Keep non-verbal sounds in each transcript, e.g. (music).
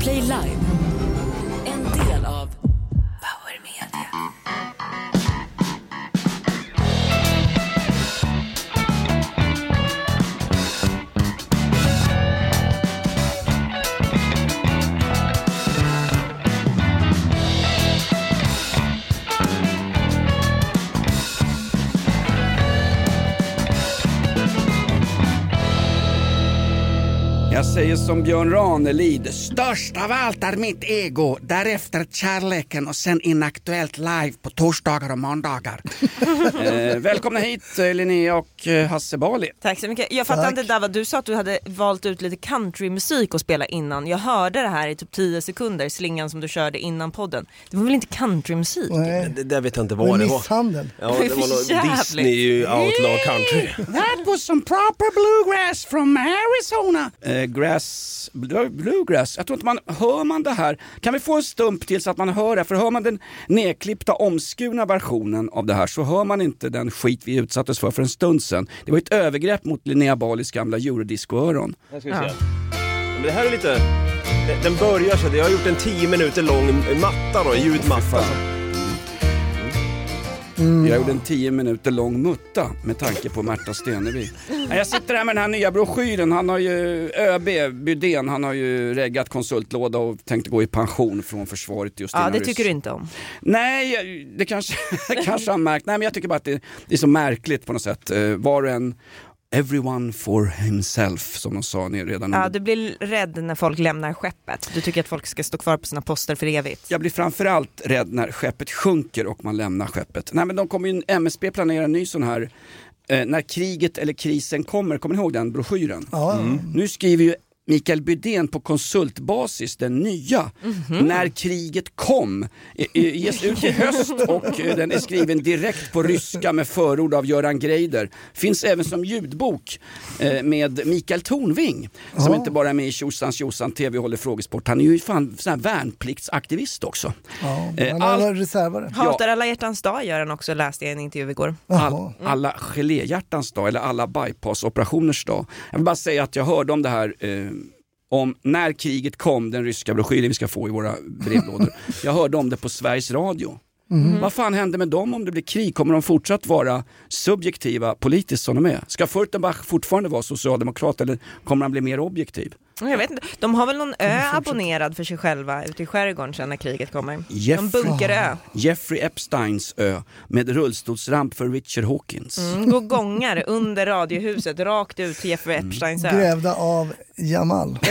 Play Live. Säger som Björn Ranelid, störst av allt är mitt ego, därefter kärleken och sen Inaktuellt live på torsdagar och måndagar. (laughs) eh, välkomna hit eh, Linnea och eh, Hasse Bali. Tack så mycket. Jag fattar inte Dava, du sa att du hade valt ut lite countrymusik att spela innan. Jag hörde det här i typ 10 sekunder, slingan som du körde innan podden. Det var väl inte countrymusik? Nej, Det där vet jag inte det var vad det var. misshandel. Ja, det var något. Disney outlaw country. That was some proper bluegrass from Arizona. (laughs) Eh, grass, bl- bluegrass, jag tror inte man, hör man det här, kan vi få en stump till så att man hör det? För hör man den nedklippta omskurna versionen av det här så hör man inte den skit vi utsattes för för en stund sedan. Det var ett övergrepp mot Linnea Balis gamla eurodisco-öron. Här ska vi se. Men det här är lite... den- börjar så, jag har gjort en 10 minuter lång matta då, en ljudmatta. Jag gjorde en 10 minuter lång mutta med tanke på Märta Stenevi. Jag sitter här med den här nya broschyren. Han har ju, ÖB Bydén, han har ju reggat konsultlåda och tänkte gå i pension från försvaret just Ja, det ryss- tycker du inte om. Nej, det kanske, (laughs) kanske han märkt. Nej, men jag tycker bara att det, det är så märkligt på något sätt. Eh, Var och en, everyone for himself som de sa ner redan Ja, under du blir rädd när folk lämnar skeppet. Du tycker att folk ska stå kvar på sina poster för evigt. Jag blir framförallt rädd när skeppet sjunker och man lämnar skeppet. Nej men de kommer ju, MSB planerar en ny sån här, eh, när kriget eller krisen kommer, kommer ni ihåg den broschyren? Ja, Nu skriver ju Mikael Bydén på konsultbasis, den nya, Mhm. När kriget kom, eh, eh, ges ut i (laughs) höst och eh, den är skriven direkt på ryska med förord av Göran Greider. Finns även som ljudbok eh, med Mikael Tornving som Ja. inte bara är med i Tjosans Tjosan TV och håller frågesport. Han är ju fan sån här värnpliktsaktivist också. ja. Eh, Han allt- har reservare. Hatar alla hjärtans dag gör han också, läste jag i en intervju igår. All, alla geléhjärtans dag eller alla bypassoperationers dag. Jag vill bara säga att jag hörde om det här eh, om när kriget kom, den ryska broschyren vi ska få i våra brevlådor. (laughs) Jag hörde om det på Sveriges Radio. Vad fan händer med dem om det blir krig? Kommer de fortsatt vara subjektiva politiskt som de är? Ska Furtenbach fortfarande vara socialdemokrat eller kommer han bli mer objektiv? Jag vet inte, de har väl någon ö abonnerad för sig själva ute i skärgården sen när kriget kommer. Jeff- En bunkerö. Jeffrey Epsteins ö med rullstolsramp för Richard Hawkins. Mm, går gångar under radiohuset rakt ut till Jeffrey Epsteins ö. Grävda av Jamal. (laughs)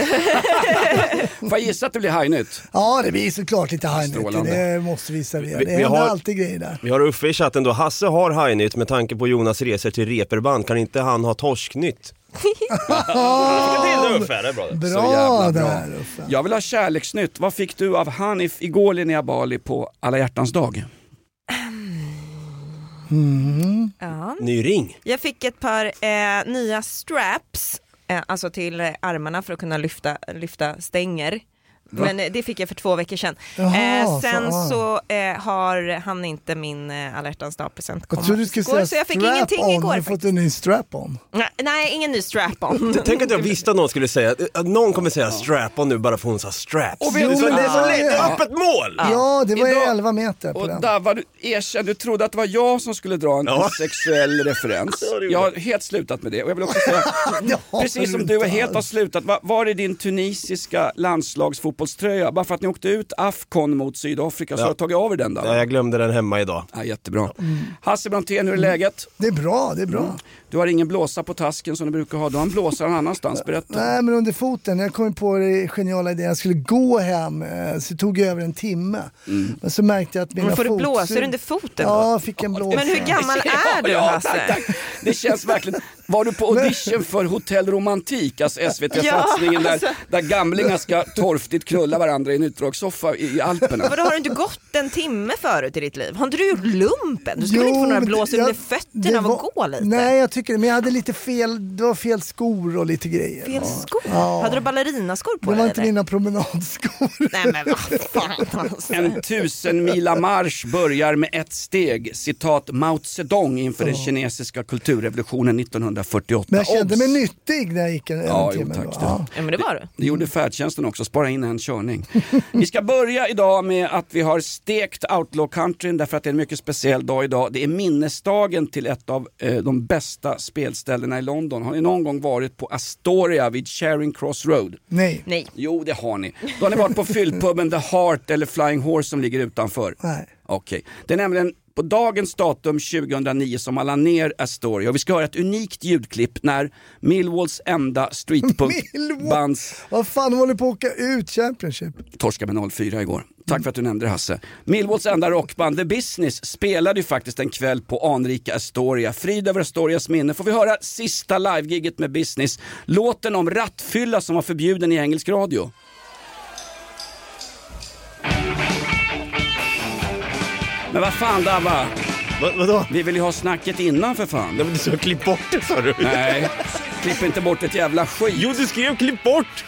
Får jag gissa att det blir hajnytt? Ja, det blir såklart lite hajnytt. Det måste vi servera. Vi- Det vi händer har- alltid grejer där. Vi har Uffe i chatten då, Hasse har hajnytt med tanke på Jonas resor till reperband, kan inte han ha torsknytt? Lycka till nu Uffe, det är bra det. Bra, Så jävla bra. där Uffe. Jag vill ha kärleksnytt. Vad fick du av Hanif igår Linnea Bali på alla hjärtans dag? Ja. Ny ring. Jag fick ett par eh, nya straps, eh, alltså till eh, armarna för att kunna lyfta, lyfta stänger. Men eh, det fick jag för två veckor sedan. Jaha, eh, sen så, så eh, har han inte min eh, alla hjärtans dag-present Jag kommit trodde du skulle säga så jag fick ingenting on. igår. Har du fått en ny strap-on? Nej, Nej, ingen ny strap-on. (laughs) Tänk att jag visste att någon skulle säga, att någon kommer säga strap-on nu bara för hon sa straps. Och det är vet så, du- det är så Ja. lätt, det är öppet mål! Ja, det var ju Idag- 11 meter på Och den. Dava, du erkänn, du trodde att det var jag som skulle dra en, Ja. sexuell referens. (laughs) Ja, jag har helt slutat med det. Och jag vill också säga, (laughs) precis som du helt har slutat, var, var är din tunisiska landslagsfotbollströja? Bara för att ni åkte ut Afcon mot Sydafrika så Ja. har du tagit av er den Ja, då? jag glömde den hemma idag. Ja, jättebra. Hasse Brontén, hur är läget? Det är bra, det är bra. Du har ingen blåsa på tasken som du brukar ha, du har en blåsa någon annanstans. Berätta. Nej men under foten, jag kom på det geniala idén, jag skulle gå hem, eh, så det tog över en timme. Men så märkte jag att mina Men får du fotsug- blåsor under foten? Ja, jag fick en blåsa. Men hur gammal (laughs) är du ja, Hasse? tack, tack. Det känns verkligen, var du på audition för Hotell Romantik, alltså SVT-satsningen (laughs) Ja, alltså. där, där gamlingar ska torftigt krulla varandra i en utdragssoffa i, i Alperna? Vadå, har du inte gått en timme förut i ditt liv? Har inte du gjort lumpen? Du skulle Jo, inte få några blåsor under fötterna av var- att gå lite? Nej jag tycker det, men jag hade lite fel, det var fel skor och lite grejer. Fel Ja. skor? Ja. Hade du ballerinaskor på Det var dig inte eller? mina promenadskor. Nej men vad fan (laughs) alltså. En tusen mila marsch börjar med ett steg, citat Mao Zedong inför den kinesiska kulturrevolutionen 1948. Men jag kände mig nyttig när jag gick en, en Ja, jo, timme. tack, då. du. Ja. Ja men det var du. Det gjorde färdtjänsten också, spara in en körning. Vi ska börja idag med att vi har stekt Outlaw Countryn därför att det är en mycket speciell dag idag. Det är minnesdagen till ett av eh, de bästa spelställena i London. Har ni någon gång varit på Astoria vid Charing Cross Road? Nej. Nej. Jo, det har ni. Då har ni varit på fyllpuben The Heart eller Flying Horse som ligger utanför. Nej. Okej. Det är nämligen på dagens datum 2009 som man la ner Astoria och vi ska höra ett unikt ljudklipp när Millwalls enda streetpunkbands (laughs) Vad fan, håller på att åka ut Championship. torskade med 0-4 igår. Tack för att du nämnde det Hasse. Millwalls enda rockband The Business spelade ju faktiskt en kväll på anrika Astoria. Frid över Astorias minne. Får vi höra sista livegiget med Business. Låten om rattfylla som var förbjuden i engelsk radio. Men vad fan Dabba, Va, vadå? vi vill ju ha snacket innan för fan. Nej men du sa klipp bort det sa du. Nej, klipp inte bort ett jävla skit. Jo du skrev klipp bort!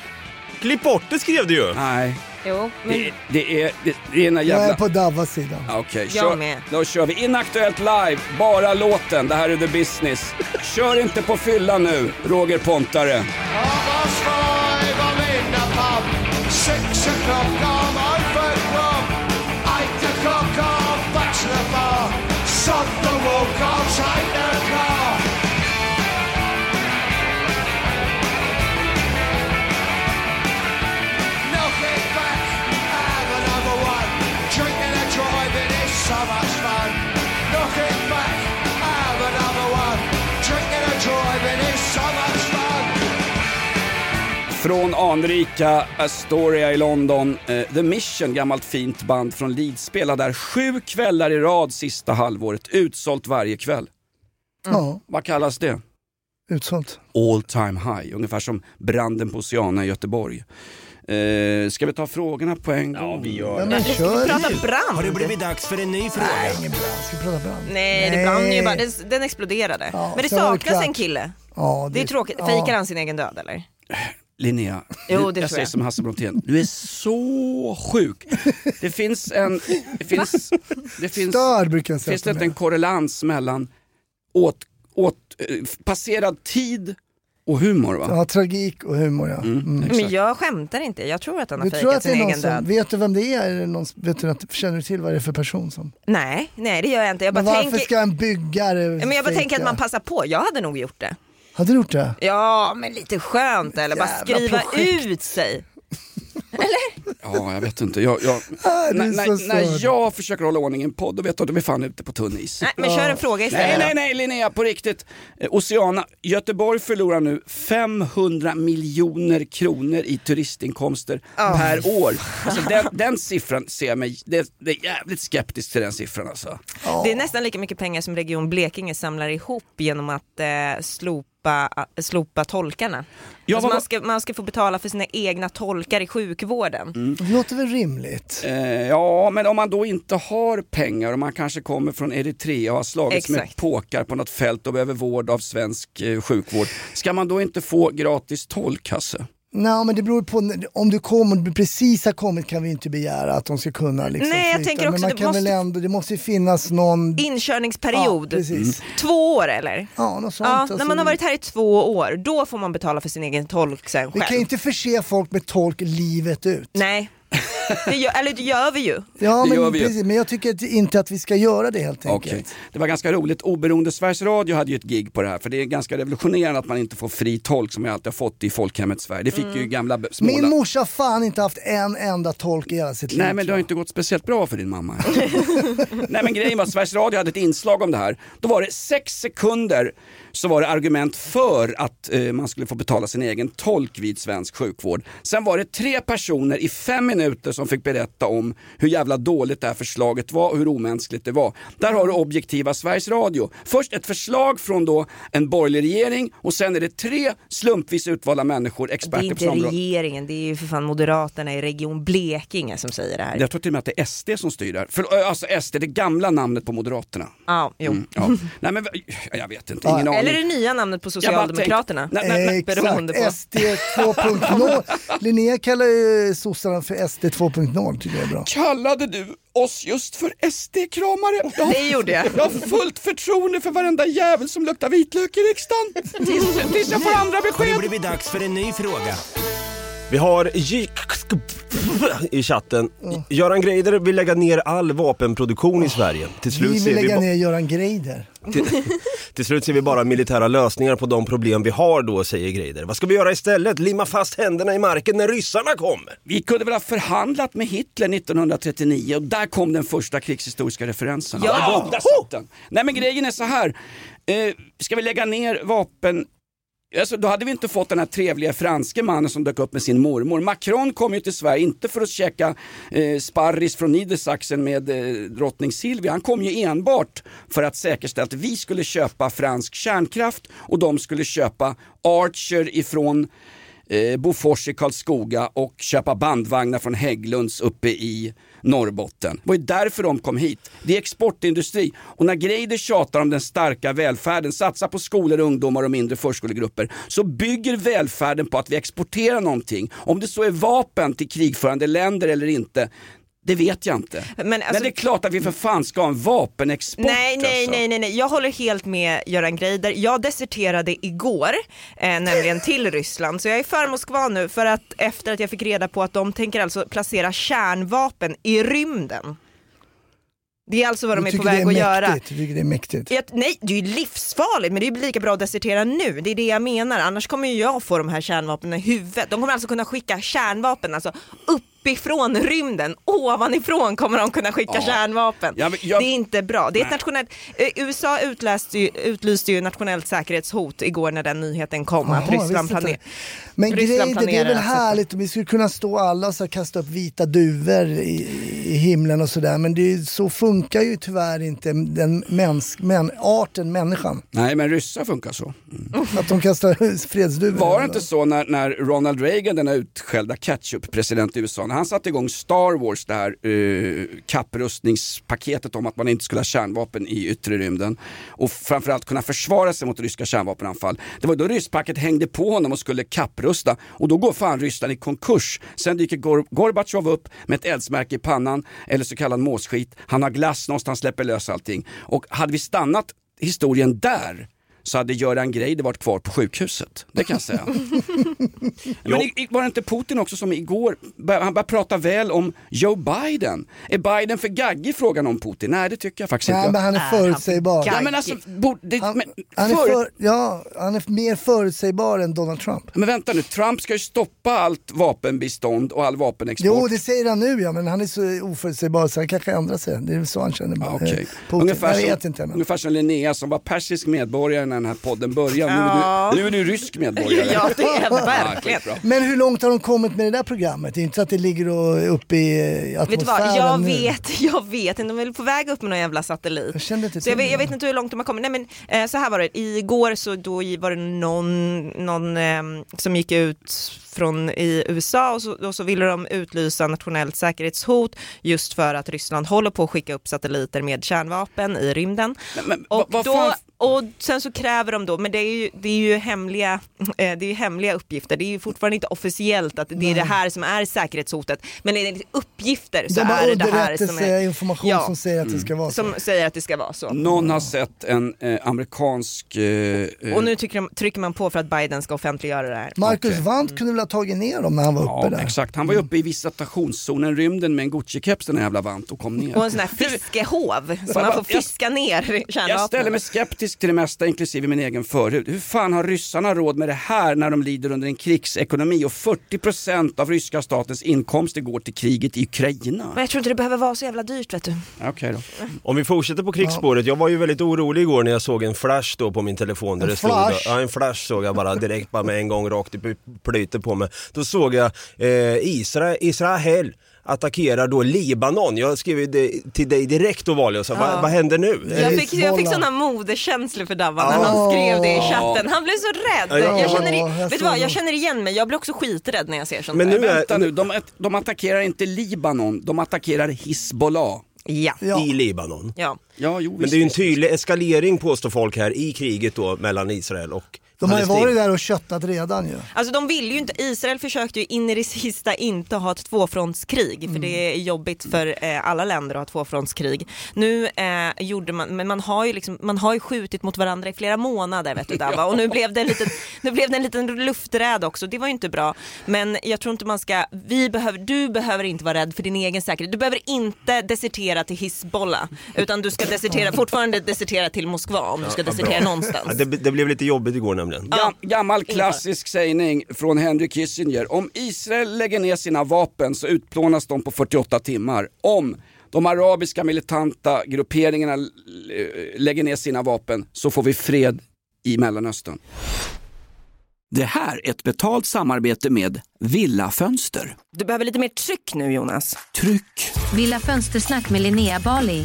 Klipp bort det skrev du ju! Nej, Jo, men det, det är, det, det är ena Jag är jävla... på Davas sida. Ja, Okej, Jag kör, med. då kör vi. Inaktuellt live, bara låten. Det här är the business. Kör inte på fylla nu, Roger Pontare. Schlepper, Sonderwog auf Scheiterkreis. Från anrika Astoria i London. Eh, The Mission, gammalt fint band från Leeds, spelade där sju kvällar i rad sista halvåret. Utsålt varje kväll. Ja, Vad kallas det? utsålt. All time high, ungefär som branden på Oceana i Göteborg. Eh, ska vi ta frågorna på en gång? Ja vi gör Ja, det. men ska vi prata brand? Har det blivit dags för en ny fråga? Nej, ingen brand. Ska vi prata brand? Nej, det brann ju bara, den, den exploderade. Ja, men det det saknas en kille. Ja, Det är tråkigt. ja. Fejkar han sin egen död eller? Linnea, Jo, du- det jag tror säger jag. som Hasse Brontén, du är så sjuk. Det finns en, det finns, det finns, Stör brukar jag säga. finns det inte en korrelans mellan åt, åt, eh, passerad tid och humor va? Ja, tragik och humor ja. Mm, Mm. Men jag skämtar inte, jag tror att han har fejkat sin egen som, död. vet du vem det är? är det någon, vet du, att- känner du till vad det är för person som? Nej, nej det gör jag inte. Jag bara Men varför tänker... ska en byggare Men jag bara fejka? tänker att man passar på, jag hade nog gjort det. Hade du gjort det? Ja, men lite skönt eller bara Jävla skriva projekt. ut sig. (laughs) Ja, jag vet inte. Jag, jag, Ah, när, när, när jag försöker hålla ordning i en podd, då vet du att de är fan ute på tunn is. Nej, men kör en fråga istället Nej, nej, nej Linnea, på riktigt. Eh, Oceana, Göteborg förlorar nu 500 miljoner kronor i turistinkomster per år. Alltså den, den siffran ser jag mig, det, det är jävligt skeptisk till den siffran alltså. Det är nästan lika mycket pengar som Region Blekinge samlar ihop genom att eh, slopa, eh, slopa tolkarna. Ja, alltså man, ska, man ska få betala för sina egna tolkar i sjukvården. Det låter väl rimligt? Eh, ja, men om man då inte har pengar och man kanske kommer från Eritrea och har slagits med påkar på något fält och behöver vård av svensk eh, sjukvård. Ska man då inte få gratis tolk, Hasse? Nej men det beror på, om du kommer, precis har kommit kan vi inte begära att de ska kunna liksom Nej, jag flytta. tänker Men också man det kan måste- väl ändå, det måste ju finnas någon... Inkörningsperiod, Ja, precis. två år eller? Ja, något sånt. Ja, alltså. när man har varit här i två år, då får man betala för sin egen tolk sen Vi själv. kan ju inte förse folk med tolk livet ut. Nej, det gör, eller det gör vi ju. Ja, men, vi ju. precis, men jag tycker inte att vi ska göra det helt enkelt. Okej. Det var ganska roligt. Oberoende Sveriges Radio hade ju ett gig på det här. För det är ganska revolutionerande att man inte får fri tolk som jag alltid har fått i folkhemmet Sverige. Det fick Mm. ju gamla B- Min Småland. morsa har fan inte haft en enda tolk i hela sitt liv. Nej men det har inte gått speciellt bra för din mamma. (laughs) Nej men grejen var att Sveriges Radio hade ett inslag om det här. Då var det sex sekunder så var det argument för att eh, man skulle få betala sin egen tolk vid svensk sjukvård. Sen var det tre personer i fem minuter som fick berätta om hur jävla dåligt det här förslaget var och hur omänskligt det var. Där har du objektiva Sveriges Radio. Först ett förslag från då en borgerlig regering och sen är det tre slumpvis utvalda människor, Det är experter på inte området. regeringen, det är ju för fan Moderaterna i Region Blekinge som säger det här. Jag tror till och med att det är SD som styr där. För, alltså SD, det gamla namnet på Moderaterna. Ja, jo. Mm, ja. (laughs) Nej men jag vet inte, ingen aning. Eller det nya namnet på Socialdemokraterna. tänkte- Nej, nej, Eh, beroende på. Exakt, SD 2.0. Linnea kallar ju sossarna för SD 2.0, tycker jag är bra. Kallade du oss just för SD-kramare? Jag har, Det gjorde jag. jag har fullt förtroende för varenda jävel som luktar vitlök i riksdagen. Tills, tills jag får andra Har det besked. blivit dags för en ny fråga? Vi har J- i chatten. Göran Greider vill lägga ner all vapenproduktion i Sverige. Till Vi slut, vill ser vi, lägga ba- ner Göran Greider. till, till slut ser vi bara militära lösningar på de problem vi har då, säger Greider. Vad ska vi göra istället? Limma fast händerna i marken när ryssarna kommer? Vi kunde väl ha förhandlat med Hitler 1939 och där kom den första krigshistoriska referensen. Ja. Där satt den. Nej men grejen är så här. Eh, ska vi lägga ner vapen Alltså, då hade vi inte fått den här trevliga franske mannen som dök upp med sin mormor. Macron kom ju till Sverige, inte för att käka eh, sparris från Niedersachsen med eh, drottning Silvia. Han kom ju enbart för att säkerställa att vi skulle köpa fransk kärnkraft och de skulle köpa Archer ifrån eh, Bofors i Karlskoga och köpa bandvagnar från Hägglunds uppe i Norrbotten. Det var ju därför de kom hit. Det är exportindustri. Och när Greider tjatar om den starka välfärden, satsa på skolor, ungdomar och mindre förskolegrupper, så bygger välfärden på att vi exporterar någonting. Om det så är vapen till krigförande länder eller inte, det vet jag inte. Men Men, alltså- det är klart att vi för fan ska ha en vapenexport. Nej, nej, alltså. nej, nej, nej, jag håller helt med Göran Greider. Jag deserterade igår, eh, nämligen till (laughs) Ryssland, så jag är för Moskva nu för att efter att jag fick reda på att de tänker alltså placera kärnvapen i rymden. Det är alltså vad de är på väg är att göra. Du tycker det är mäktigt. Jag, nej, det är ju livsfarligt men det är ju lika bra att desertera nu. Det är det jag menar. Annars kommer ju jag få de här kärnvapnen i huvudet. De kommer alltså kunna skicka kärnvapen alltså uppifrån rymden. Ovanifrån kommer de kunna skicka Ja. kärnvapen. Ja, men jag- Det är inte bra. Det är nationellt, eh, USA utläste ju, utlyste ju nationellt säkerhetshot igår när den nyheten kom att Jaha, Ryssland planerar. Men Ryssland Greider, det är planerar väl att härligt om vi skulle kunna stå alla och så kasta upp vita duvor i, i himlen och sådär. Men det är, så funkar ju tyvärr inte den mäns, män, arten människan. Nej, men ryssar funkar så. Att de kastar (laughs) fredsduvor. Var det inte så när, när Ronald Reagan, den här utskällda ketchup-president i USA, han satte igång Star Wars, det här uh, kapprustningspaketet om att man inte skulle ha kärnvapen i yttre rymden och framförallt kunna försvara sig mot ryska kärnvapenanfall. Det var då rysspacket hängde på honom och skulle kapprusta och då går fan Ryssland i konkurs. Sen dyker Gor- Gorbatjov upp med ett eldsmärke i pannan eller så kallad måsskit. Han har glass någonstans, släpper lös allting. Och hade vi stannat historien där så hade Göran Greider varit kvar på sjukhuset. Det kan jag säga. (laughs) Men var det inte Putin också som igår, han började prata väl om Joe Biden? Är Biden för gaggig frågan om Putin? Nej det tycker jag faktiskt Nej, inte. men han är förutsägbar. Ja, men alltså, det, Han, men, han, är för, för, ja, han är mer förutsägbar än Donald Trump. men vänta nu, Trump ska ju stoppa allt vapenbistånd och all vapenexport. Jo, det säger han nu ja, men han är så oförutsägbar så han kanske ändrar sig. Det är så han känner. Ja, eh, okej. Putin. Ungefär, jag vet som, inte. Men... ungefär som Linnea som var persisk medborgare när den här podden började. Nu, Ja. är, du, nu är du rysk medborgare. (laughs) Ja, det är (laughs) Ja, verkligen. skitbra. Men hur långt har de kommit med det där programmet? Det är inte så att det ligger och, uppe i eh, atmosfären Vet du vad, jag nu. vet, (laughs) jag vet inte, de är väl på väg upp med någon jävla satellit. Jag kände inte Så jag, vet, jag vet inte hur långt de har kommit. Nej men eh, så här var det, igår så då var det någon, någon eh, som gick ut från i USA och så, och så ville de utlysa nationellt säkerhetshot just för att Ryssland håller på att skicka upp satelliter med kärnvapen i rymden. Men, men, Och, vad- vad då, fan- och sen så kräver de då, men det är ju, det är ju, hemliga, eh, det är ju hemliga uppgifter, det är ju fortfarande inte officiellt att det är det här som är säkerhetshotet, men enligt uppgifter så De är det det här som är, underrättelseinformation Ja. som säger att det ska vara så. som säger att det ska vara så. Någon har sett en eh, amerikansk... Eh, eh, Och nu trycker, de, trycker man på för att Biden ska offentliggöra det här. Marcus Okej. Wandt kunde väl ha tagit ner dem när han var uppe Ja, där. exakt. Han var ju uppe i visitationszonen, rymden med en Gucci-keps den här jävla vant och kom ner. Och en sån här fiskehov, så (laughs) man får fiska ner kärnvapnen. Jag ställer mig skeptisk till det mesta, inklusive min egen förhud. Hur fan har ryssarna råd med det här när de lider under en krigsekonomi och 40% av ryska statens inkomster går till kriget i Ukraina? Men jag tror inte det behöver vara så jävla dyrt vet du. Okej då. Om vi fortsätter på krigsspåret, jag var ju väldigt orolig igår när jag såg en flash då på min telefon där En det stod, flash? ja en flash såg jag bara direkt bara med en gång rakt i plytet på mig. Då såg jag eh, Israel, Israel attackerar då Libanon. Jag skrev det till dig direkt och sa, vad, vad händer nu? Jag fick, jag fick såna moderkänslor för Dabban när han skrev det i chatten. Han blev så rädd. Ja, Jag känner, i- vet du vad, jag känner igen mig. Jag blir också skiträdd när jag ser sånt Men där. nu är- Vänta nu, de, de attackerar inte Libanon, de attackerar Hizbollah. Ja. Ja. i Libanon. ja. Ja, jo, Men det är ju en tydlig eskalering påstår folk här i kriget då mellan Israel och De har ju varit där och köttat redan ju. Alltså de vill ju inte, Israel försökte ju in i det (laughs) sista inte ha ett tvåfrontskrig Mm. för det är jobbigt för eh, alla länder att ha tvåfrontskrig. Nu eh, gjorde man, men man har, ju liksom, man har ju skjutit mot varandra i flera månader vet du (laughs) Dava och nu blev det en liten, nu blev det en liten lufträd också, det var ju inte bra. Men jag tror inte man ska, vi behöver, du behöver inte vara rädd för din egen säkerhet. Du behöver inte desertera till Hizbollah utan du ska desertera, fortfarande desertera till Moskva om du ska desertera någonstans. Ja, det, det blev lite jobbigt igår nämligen. Gam, gammal klassisk sägning från Henry Kissinger. Om Israel lägger ner sina vapen så utplånas de på 48 timmar. Om de arabiska militanta grupperingarna l- lägger ner sina vapen så får vi fred i Mellanöstern. Det här är ett betalt samarbete med Villa Fönster. Du behöver lite mer tryck nu Jonas. Tryck! Villa Fönstersnack med Linnea Bali.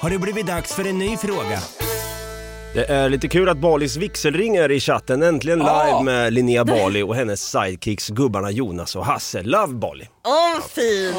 har det blivit dags för en ny fråga. Det är lite kul att Balis vigselring är i chatten. Äntligen live Ja. med Linnea Bali och hennes sidekicks gubbarna Jonas och Hasse. Love Bali. Åh, fin!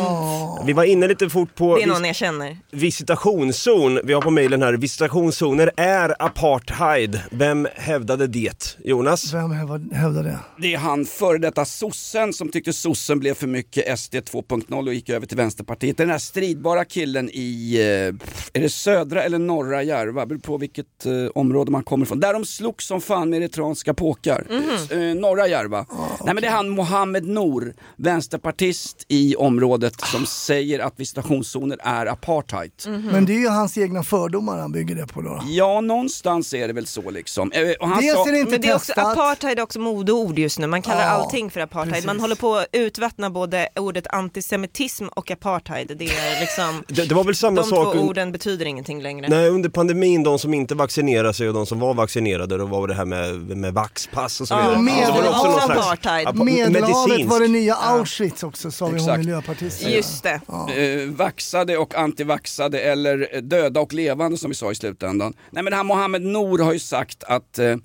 Vi var inne lite fort på Det är någon jag känner. visitationszon. Vi har på mejlen här, visitationszoner är apartheid. Vem hävdade det? Jonas? Vem hävdar det? Det är han före detta sossen som tyckte sossen blev för mycket SD 2.0 och gick över till Vänsterpartiet. Den här stridbara killen i, eh, är det södra eller norra Järva? Beror på vilket eh, område man kommer ifrån. Där de slogs som fan med eritreanska påkar. Eh, norra Järva. Nej men det är han Mohammed Nour, vänsterpartist i området som säger att visitationszoner är apartheid. Men det är ju hans egna fördomar han bygger det på då. Ja, någonstans är det väl så liksom. Eh, och han Dels sa- är det inte Men det är också, testat. apartheid är också modeord just nu. Man kallar Ja, allting för apartheid. Man precis. håller på att utvattna både ordet antisemitism och apartheid. Det är liksom, (laughs) Det, det var väl samma de sak... två orden betyder ingenting längre. Nej, under pandemin, de som inte vaccinerade sig och de som var vaccinerade, då var det här med, med vaxpass och så Ja, vidare. och så var det också någon också slags apartheid. apa- Medelhavet var det nya Auschwitz också sa vi hon Exakt. miljöpartisten. Just det. eh, vaxade och antivaxade eller döda och levande som vi sa i slutändan. Nej men det här Mohammed Nour har ju sagt att eh, eh,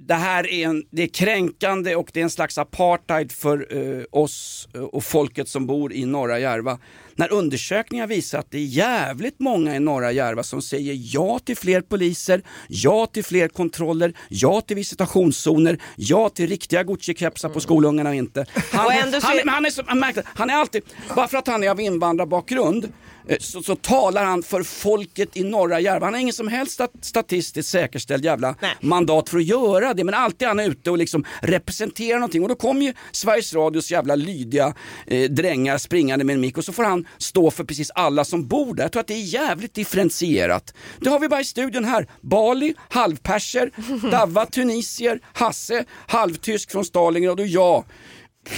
det här är, en, det är kränkande och det är en slags apartheid för eh, oss och folket som bor i norra Järva. När undersökningar visar att det är jävligt många i norra Järva som säger ja till fler poliser, ja till fler kontroller, ja till visitationszoner, ja till riktiga Gucci-kepsar på skolungarna och inte. Han, Och ändå så han, är- han, är han, märkte, han är alltid, bara för att han är av invandrarbakgrund så, så talar han för folket i norra Järva. Han har ingen som helst stat- statistiskt säkerställd jävla Nej. mandat för att göra det. Men alltid är han ute och liksom representerar någonting. Och då kommer ju Sveriges Radios jävla lydiga eh, drängar springande med en mick och så får han stå för precis alla som bor där. Jag tror att det är jävligt differentierat. Det har vi bara i studion här. Bali, halvperser, (laughs) Davva, tunisier, Hasse, halvtysk från Stalingen och jag.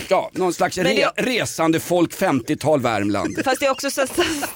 Ja, någon slags Men det- re- resande folk 50-tal Värmland. Fast det är också så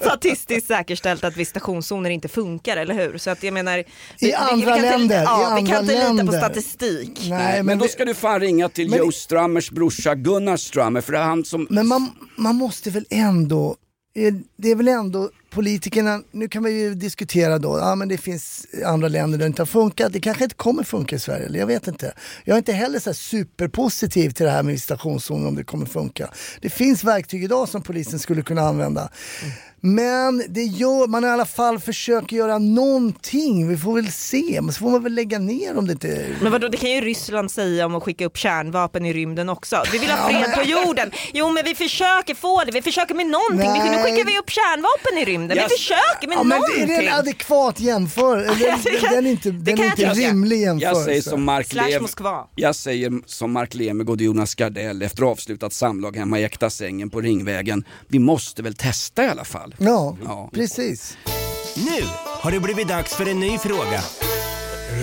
statistiskt säkerställt att visitationszoner inte funkar, eller hur? Så att jag menar, vi, andra vi, länder, Inte, ja, i vi kan inte lita på länder. statistik. Nej, Men, men, då ska du fan ringa till Men- Joe Strummers brorsa Gunnar Strummer för det är han som... Men man, man måste väl ändå, Eh, det är väl ändå politikerna, nu kan vi ju diskutera då, ja men det finns andra länder där det inte har funkat, det kanske inte kommer funka i Sverige, eller jag vet inte. Jag är inte heller så här superpositiv till det här med visitationszoner om det kommer funka. Det finns verktyg idag som polisen skulle kunna använda. Mm. Men det gör, man i alla fall försöker göra någonting, vi får väl se, men så får man väl lägga ner om det inte Men vadå, det kan ju Ryssland säga om att skicka upp kärnvapen i rymden också. Vi vill ha fred på jorden. Jo men vi försöker få det, vi försöker med någonting. Vi, nu Nej. skickar vi upp kärnvapen i rymden. Jag- Vi försöker med Ja, men någonting. är (laughs) det en adekvat jämförelse? Den, är inte, det den kan är jag inte rimlig Jag jämförelse. säger som Mark Slash. Moskva. Jag säger som Mark Lemegård och Jonas Gardell efter avslutat samlag hemma i äkta sängen på Ringvägen. Vi måste väl testa i alla fall. Ja, Ja. precis. Nu har det blivit dags för en ny fråga.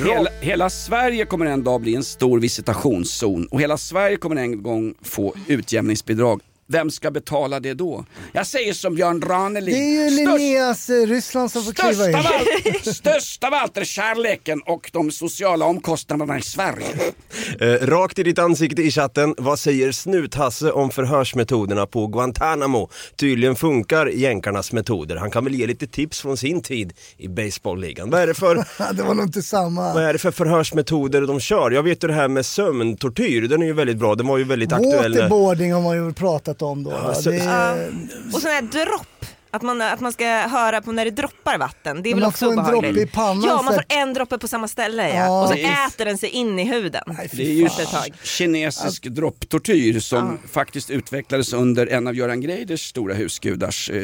Hela, hela Sverige kommer en dag bli en stor visitationszon och hela Sverige kommer en gång få utjämningsbidrag. Vem ska betala det då? Jag säger som Björn Ranelid. Det är ju Störst- Linneas eh, Ryssland som får kliva Störst in. av, allt, (laughs) störst av allt är kärleken och de sociala omkostnaderna i Sverige. (laughs) Eh, rakt i ditt ansikte i chatten, vad säger Snuthasse om förhörsmetoderna på Guantanamo? Tydligen funkar jänkarnas metoder. Han kan väl ge lite tips från sin tid i baseballligan. Vad är det för, (laughs) det var nog inte samma. vad är det för förhörsmetoder de kör? Jag vet ju det här med sömntortyr, den är ju väldigt bra. Den var ju väldigt aktuell. Waterboarding har man ju pratat om då. va? så- det är, Och sån här dropp. Att man, att man ska höra på när det droppar vatten. Det är Men väl man också får en obehagligt. droppe i pannan, Ja, man får att- en droppe på samma ställe ja. Ja. Och så är- äter den sig in i huden. Nej, Det är ju Efter ett tag. kinesisk dropptortyr som faktiskt utvecklades under en av Göran Greiders stora husgudars eh,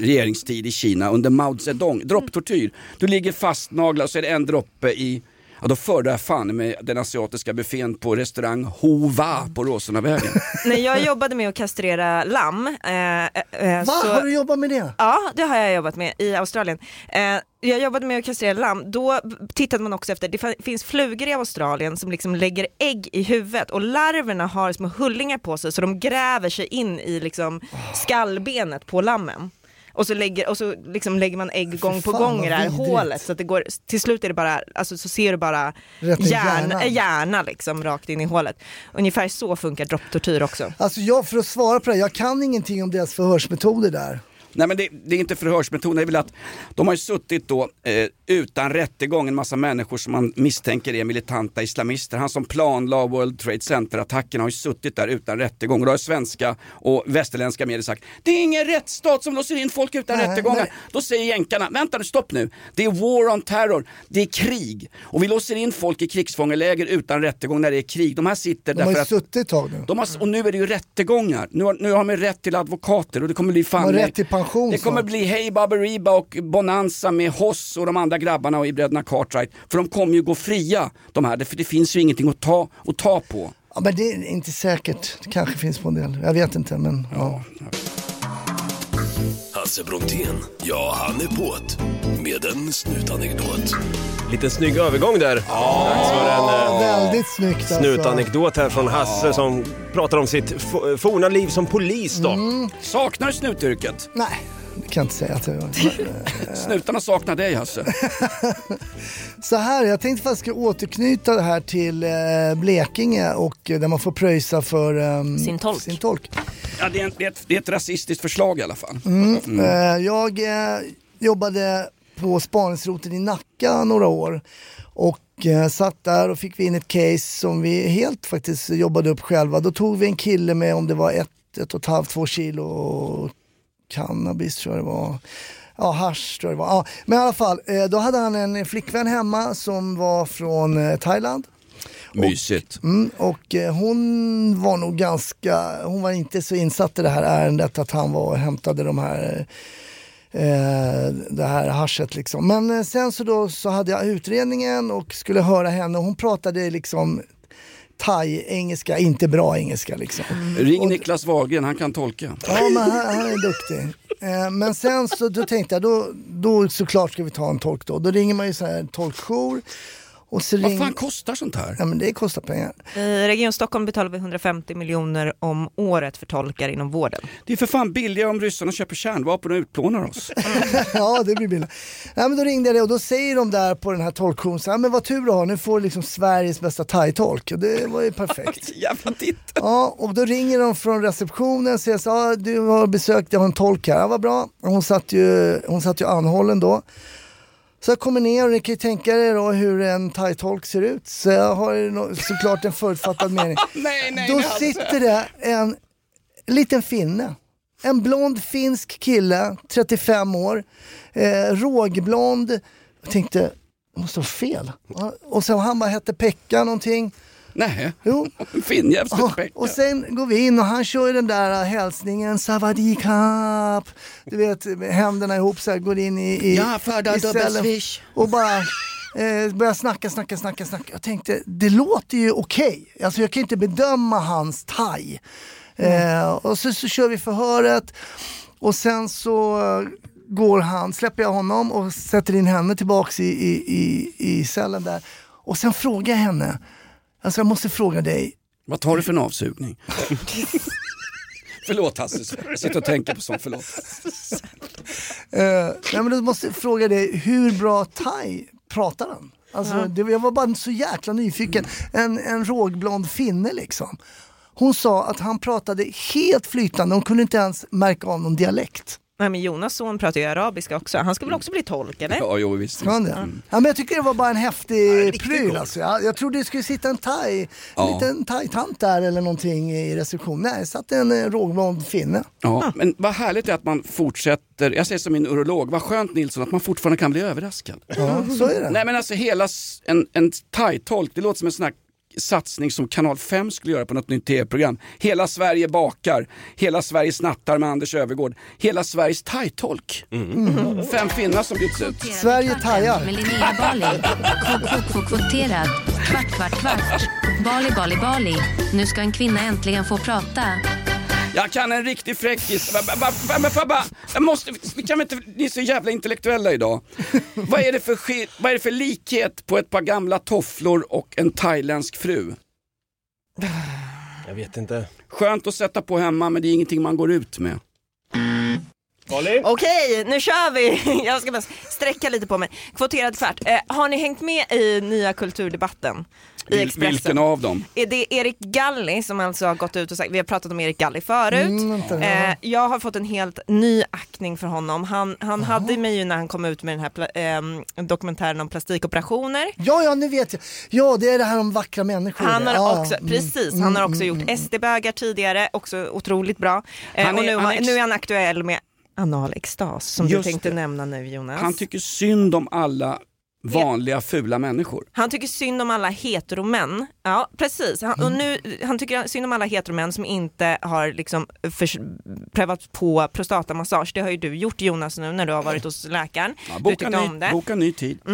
regeringstid i Kina under Mao Zedong. Dropptortyr. Du ligger fastnaglad och så är det en droppe i Ja, då föredrar jag fan med den asiatiska buffén på restaurang Hova på Råsundavägen. (laughs) När jag jobbade med att kastrera lamm. Eh, eh, Va? så... Har du jobbat med det? Ja, det har jag jobbat med i Australien. Eh, jag jobbade med att kastrera lamm, då tittade man också efter, det finns flugor i Australien som liksom lägger ägg i huvudet och larverna har små hullingar på sig så de gräver sig in i liksom skallbenet på lammen. Och så lägger, och så liksom lägger man ägg gång på gång i det här vidrigt. hålet så att det går, till slut är det bara, alltså så ser du bara Rätt hjärna, hjärnan. hjärna liksom rakt in i hålet. Ungefär så funkar dropptortyr också. Alltså jag, för att svara på det, jag kan ingenting om deras förhörsmetoder där. Nej men det, det är inte förhörsmetoden, det är väl att de har ju suttit då eh, utan rättegång en massa människor som man misstänker är militanta islamister. Han som planlade World Trade Center-attacken har ju suttit där utan rättegång. Och då har svenska och västerländska medier sagt det är ingen rättsstat som låser in folk utan Nej, rättegångar. nej. Då säger jänkarna, vänta nu stopp nu, det är war on terror, det är krig. Och vi låser in folk i krigsfångeläger utan rättegång när det är krig. De här sitter De därför att suttit ett tag nu. de har, och nu är det ju rättegångar. Nu har, nu har de rätt till advokater och det kommer bli fan... De har rätt till pension Det kommer snart. bli Hey Baberiba och Bonanza med Hoss och de andra grabbarna och i bröderna Cartwright. För de kommer ju gå fria de här, för det finns ju ingenting att ta, att ta på. Ja, men det är inte säkert. Det kanske finns på en del. Jag vet inte men ja. Hasse Brontén, ja han är på't med en snutanekdot. Lite snygg övergång där. Dags för en eh, Väldigt snyggt alltså. snutanekdot här från Hasse som pratar om sitt forna liv som polis då. Mm. Saknar snutyrket? Nej, kan jag inte säga att jag gör. (laughs) Snutarna saknar dig Hasse. (laughs) Så här, jag tänkte faktiskt återknyta det här till eh, Blekinge och eh, där man får pröjsa för ehm, Sin tolk. Sin tolk. Ja, det, är en, det, är ett, det är ett rasistiskt förslag i alla fall. Eh, jag eh, jobbade på spaningsroten i Nacka några år och eh, satt där och fick vi in ett case som vi helt faktiskt jobbade upp själva. Då tog vi en kille med om det var ett, ett och ett halvt, två kilo cannabis tror jag det var. Ja, hasch tror jag det var. Ja, men i alla fall, eh, då hade han en flickvän hemma som var från eh, Thailand. Mysigt. Mm, och eh, hon var nog ganska, hon var inte så insatt i det här ärendet att han var och hämtade de här eh, det här haschet liksom. Men eh, sen så då så hade jag utredningen och skulle höra henne och hon pratade liksom thai-engelska, inte bra engelska liksom. Ring Niklas Wahlgren, han kan tolka. Ja men han, han är duktig. Eh, men sen så då tänkte jag, då, då såklart ska vi ta en tolk då. Då ringer man ju så här tolkjour. Och så Vad ring... fan kostar sånt här? Ja men det kostar pengar. I Region Stockholm betalar vi 150 miljoner om året för tolkar inom vården. Det är för fan billigare om ryssarna köper kärnvapen och utplånar oss. (laughs) ja det blir billigt. Ja, men då ringde jag det och då säger de där på den här tolkjourn, så här, men vad tur du har, nu får du liksom Sveriges bästa thai-tolk. Och Det var ju perfekt. (laughs) Jävla titel. Ja, och då ringer de från receptionen och säger så ah, du har besökt, jag har en tolk här. Ja, vad bra. Hon satt ju, hon satt ju anhållen då. Så jag kommer ner och ni kan ju tänka er då hur en thai-tolk ser ut. Så jag har såklart en förutfattad (laughs) mening. nej, nej, Då sitter det en liten finne. En blond finsk kille, 35 år, eh, rågblond. Jag tänkte, det måste vara fel. Och så han bara hette Pekka någonting. Nej, Jo. (laughs) Finnjävs Ja, ja, och sen går vi in och han kör ju den där hälsningen, savadikap. Du vet, med händerna ihop så här, går in i, i, Ja, föda dubbelswish. och bara eh, börjar snacka, snacka, snacka, snacka. Jag tänkte, det låter ju okej. Alltså jag kan inte bedöma hans thai. Eh, och så, så kör vi förhöret och sen så går han, släpper jag honom och sätter in henne tillbaks i, i, i, i cellen där. Och sen frågar jag henne, alltså jag måste fråga dig, Vad tar du för en avsugning? (laughs) förlåt Hasse, jag sitter och tänker på sånt, förlåt. Eh, nej men då måste jag fråga dig, hur bra thai pratar han? Alltså, det, jag var bara så jäkla nyfiken. En, en rågblond finne liksom. Hon sa att han pratade helt flytande, hon kunde inte ens märka av någon dialekt. Nej, men Jonas son pratar ju arabiska också, han ska väl också bli tolk eller? Ja, jo visst. Ska han det? Ja, men jag tycker det var bara en häftig pryl alltså. jag, jag trodde det skulle sitta en thai, en Ja. liten thai-tant där eller någonting i receptionen. Nej, det satt en eh, rågblond finne. Ja, men vad härligt det är att man fortsätter, jag säger som min urolog, vad skönt Nilsson att man fortfarande kan bli överraskad. Ja, så är det. Nej men alltså hela, en, en thai-tolk, det låter som en sån här satsning som kanal 5 skulle göra på något nytt tv-program. Hela Sverige bakar, hela Sverige snattar med Anders Övergård, hela Sveriges thai-tolk. Fem finnar som bjuds ut. Sverige thajar. Med Linnea Bali. KK kvoterad. Kvart, kvart, kvart. Bali, Bali, Bali. Nu ska en kvinna äntligen få prata. Jag kan en riktig fräckis. Men får jag måste, vi kan inte, ni är så jävla intellektuella idag. vad, är det för, vad är det för likhet på ett par gamla tofflor och en thailändsk fru? Jag vet inte. Skönt att sätta på hemma men det är ingenting man går ut med. Okej, nu kör vi! (laughs) Jag ska bara sträcka lite på mig. Kvoterad kvart. Eh, har ni hängt med i nya kulturdebatten? I Vil- Expressen? vilken av dem? Är det Erik Galli som alltså har gått ut och sagt, vi har pratat om Erik Galli förut. Mm, vänta, ja. eh, jag har fått en helt ny aktning för honom. Han, han hade mig ju när han kom ut med den här pla- ehm, dokumentären om plastikoperationer. Ja, ja, nu vet jag. Ja, det är det här om vackra människor. Han har ja, också, mm, precis, mm, han har också mm, gjort SD-bögar tidigare, också otroligt bra. Eh, Han är- och nu, han har- är ex- nu är han aktuell med anal extas som Just du tänkte det. nämna nu Jonas. Han tycker synd om alla vanliga fula människor. Han tycker synd om alla heteromän. Ja precis. Han, och nu, han tycker synd om alla heteromän som inte har liksom förs- prövat på prostatamassage. Det har ju du gjort Jonas nu när du har varit hos läkaren. Ja, du boka, tyckte om ny, det. boka ny tid. Ta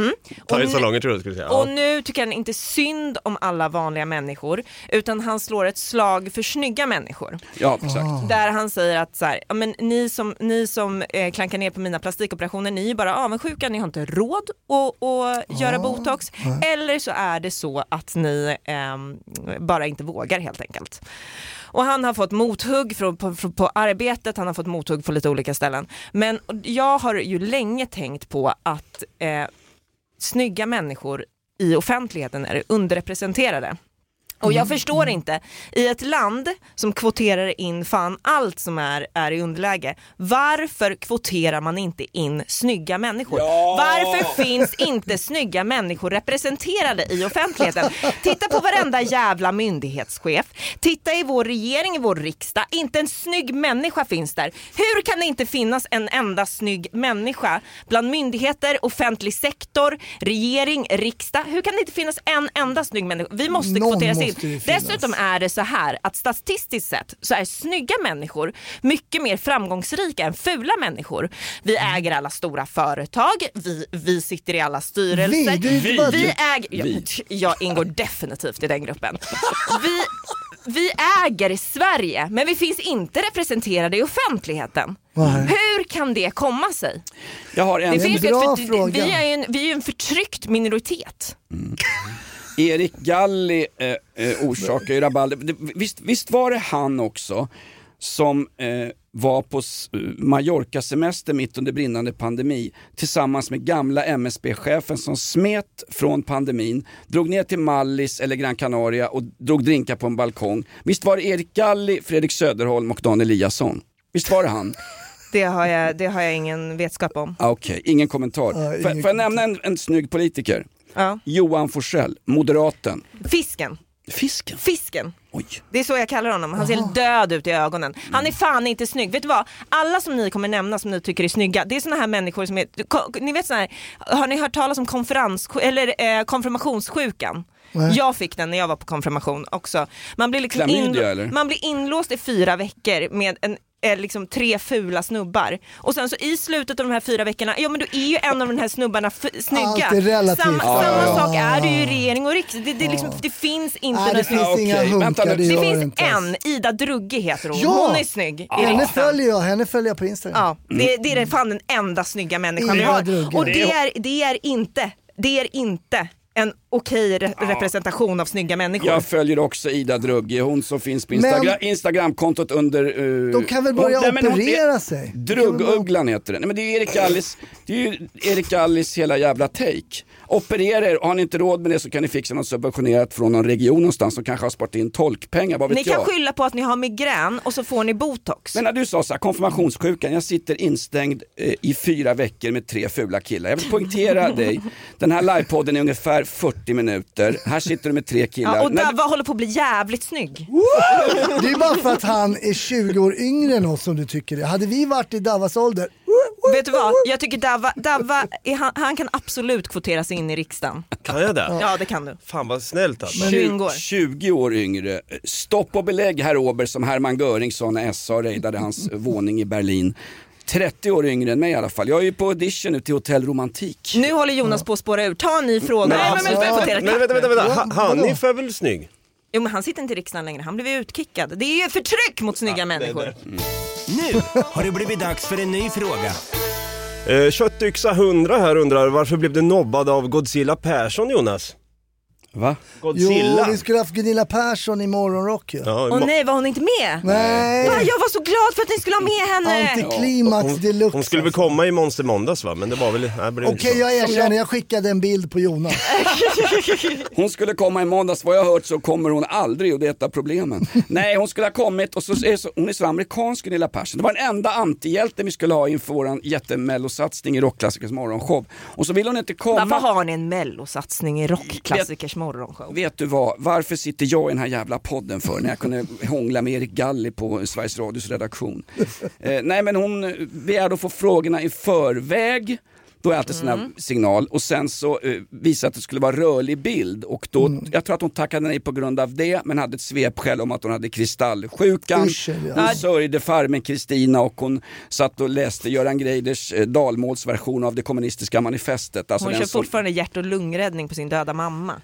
i Och nu- salonger tror jag du skulle säga. Och Ja. nu tycker han inte synd om alla vanliga människor utan han slår ett slag för snygga människor. Ja, exakt. Där han säger att så här, men ni som, ni som eh, klankar ner på mina plastikoperationer, ni är bara avundsjuka, ni har inte råd att, att göra botox. Eller så är det så att ni ehm, bara inte vågar helt enkelt. Och han har fått mothugg från, på, på, på arbetet, han har fått mothugg på lite olika ställen. Men jag har ju länge tänkt på att eh, snygga människor i offentligheten är underrepresenterade. Och jag förstår inte, i ett land som kvoterar in fan allt som är, är i underläge, varför kvoterar man inte in snygga människor? Varför finns inte snygga människor representerade i offentligheten? Titta på varenda jävla myndighetschef, titta i vår regering, i vår riksdag, inte en snygg människa finns där. Hur kan det inte finnas en enda snygg människa bland myndigheter, offentlig sektor, regering, riksdag? Hur kan det inte finnas en enda snygg människa? Vi måste kvoteras in. Finnas. Dessutom är det så här att statistiskt sett så är snygga människor mycket mer framgångsrika än fula människor. Vi Mm. äger alla stora företag, vi, vi sitter i alla styrelser. Vi? Bara vi du. äger, jag, (laughs) jag ingår definitivt i den gruppen. Vi, vi äger Sverige men vi finns inte representerade i offentligheten. Nej. Hur kan det komma sig? Jag har en, Det ju bra ett, fråga. vi, är en, vi är en förtryckt minoritet. Erik Galli eh, eh, orsakar ju rabalder. Visst, visst var det han också som eh, var på s- Mallorca-semester mitt under brinnande pandemi tillsammans med gamla MSB-chefen som smet från pandemin, drog ner till Mallis eller Gran Canaria och drog drinkar på en balkong. Visst var det Erik Galli, Fredrik Söderholm och Dan Eliasson? Visst var det han? Det har jag, det har jag ingen vetskap om. Ah, Okej, ingen kommentar. Ingen Får jag nämna en, en snygg politiker? Ja. Johan Forsell, moderaten. Fisken. Fisken? Fisken. Oj. Det är så jag kallar honom. Han ser helt död ut i ögonen. Han är fan inte snygg. Vet du vad? Alla som ni kommer nämna som ni tycker är snygga, det är såna här människor som är, ni vet såna här, har ni hört talas om konferens, eller eh, konfirmationssjukan? Nej. Jag fick den när jag var på konfirmation också. Man blir, liksom Klamydia, eller? man blir inlåst i fyra veckor med en eh, liksom tre fula snubbar och sen så i slutet av de här fyra veckorna, ja men då är ju en av de här snubbarna snygga. Allt är relativt. Samma, Ja, samma ja, ja. sak är det ju i regering och riksdag. Det, det, liksom, det finns inte Nej, det finns inga Vänta hunkar, det, det finns inte. en, Ida Drugge heter hon. Ja! Hon är snygg i Henne följer jag, henne följer jag på Instagram. Ja, det, det är den- fan den enda snygga människan vi har. Och det är, det är inte, det är inte en okej re- representation av snygga människor. Jag följer också Ida Drugge, hon som finns på Men- Instagram, Instagramkontot under... eh, De kan väl börja hon- nej, men hon- operera sig? Druggugglan heter det. Nej, men det är Erik Gallis, det är ju Erik Gallis hela jävla take. Operera er, har ni inte råd med det så kan ni fixa något subventionerat från någon region någonstans som kanske har sparat in tolkpengar, vad vet Ni kan jag. skylla på att ni har migrän och så får ni botox. Men när du sa så här, konfirmationssjukan, jag sitter instängd eh, i fyra veckor med tre fula killar. Jag vill poängtera dig, den här livepodden är ungefär 40 minuter. Här sitter du med tre killar. Ja, och När Davva håller på att bli jävligt snygg. Det är bara för att han är 20 år yngre än oss som du tycker det. Hade vi varit i Davas ålder, Vet du vad? Jag tycker Davva är, han, han kan absolut kvoteras in i riksdagen. Kan jag det? Ja det kan du. Fan vad snällt alltså. Men- Tju- 20 år. 20 år yngre. Stopp och belägg herr Ober som Hermann Göring sa när SA raidade hans våning i Berlin. 30 år yngre än mig i alla fall. Jag är ju på audition nu till Hotell Romantik. Nu håller Jonas på att spåra ur. Ta en ny fråga. Men, Nej, men, men, kvotera men vänta, vänta, vänta. Hanif är väl snygg? Jo men han sitter inte i riksdagen längre, han blev utkickad. Det är ju förtryck mot snygga människor. Nu har det blivit dags för en ny fråga. Eh, Köttyxa 100 här undrar varför blev du nobbad av Godzilla Persson Jonas? Va? Godzilla? jo vi skulle haft Gunilla Persson i morgonrock ju. Ja, Åh nej, var hon inte med? Nej, Va, jag var så glad för att ni skulle ha med henne! antiklimax deluxe. hon skulle väl alltså. komma i Monster Måndags va? Men det var väl... Okej så. jag erkänner, jag skickade en bild på Jonas. (laughs) Hon skulle komma i måndags, vad jag har hört så kommer hon aldrig och det är ett av problemen. Nej, hon skulle ha kommit och så är så, hon är så amerikansk Gunilla Persson. Det var den enda antihjälten vi skulle ha inför våran jättemellosatsning i Rockklassikers morgonshow. Och så vill hon inte komma. Varför har ni en mellosatsning i rockklassikers morgonshow? Vet du vad, varför sitter jag i den här jävla podden för när jag kunde hångla med Erik Galli på Sveriges Radios redaktion? Eh, nej men hon begärde att få frågorna i förväg. Då är alltid sån här signal och sen så eh, visade att det skulle vara rörlig bild och då, jag tror att hon tackade nej på grund av det men hade ett svepskäl om att hon hade kristallsjukan. Usch, ja. Hon sörjde farmen Kristina och hon satt och läste Göran Greiders eh, dalmålsversion av det kommunistiska manifestet. Alltså Hon kör som- fortfarande hjärt och lungräddning på sin döda mamma.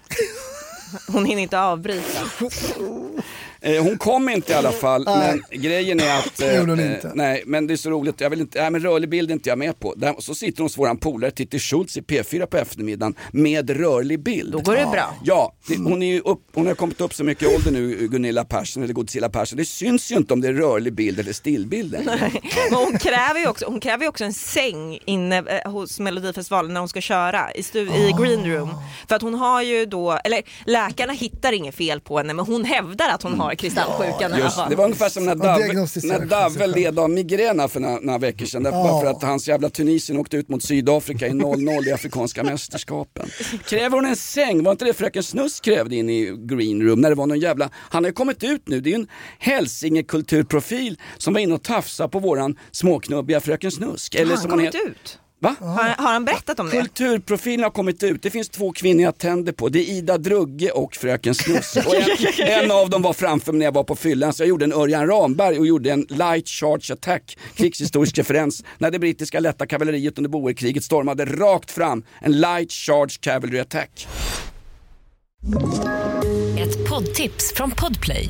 (laughs) Hon hinner inte avbryta. (laughs) Eh, hon kom inte i alla fall, Nej. men grejen är att... Det gjorde hon eh, inte. nej, men det är så roligt. Jag vill inte, nej, men rörlig bild är inte jag med på. Där, så sitter hon hos våran polare Titti Schultz i P4 på eftermiddagen med rörlig bild. Då går det bra. Ja, det, hon, är ju upp, hon har kommit upp så mycket i ålder nu, Gunilla Persson, eller Godzilla Persson. Det syns ju inte om det är rörlig bild eller stillbild längre. (laughs) Men hon kräver ju också, hon kräver också en säng inne eh, hos Melodifestivalen när hon ska köra i, stu- i green room. För att hon har ju då, eller läkarna hittar inget fel på henne men hon hävdar att hon har kristallsjukan alla Just, det var ungefär som när Ja, Davve, diagnostiserar när led av migrän för några, några veckor sedan. Därför, Ja. Bara för att hans jävla Tunisien åkte ut mot Sydafrika i 0-0 i Afrikanska mästerskapen. Kräver hon en säng? Var inte det fröken Snusk krävde in i green room när det var någon jävla... Han har ju kommit ut nu, det är ju en hälsingekulturprofil som var inne och tafsade på våran småknubbiga fröken Snusk. Har han som hon kommit het- ut? Va? Har, har han berättat om det? Kulturprofilen har kommit ut. Det finns två kvinnor jag tänder på. Det är Ida Drugge och Fröken Snusk. Och en, (laughs) en av dem var framför mig när jag var på fyllan så jag gjorde en Örjan Ramberg och gjorde en light charge attack, krigshistorisk referens, när det brittiska lätta kavalleriet under boerkriget stormade rakt fram. En light charge cavalry attack. Ett poddtips från Podplay.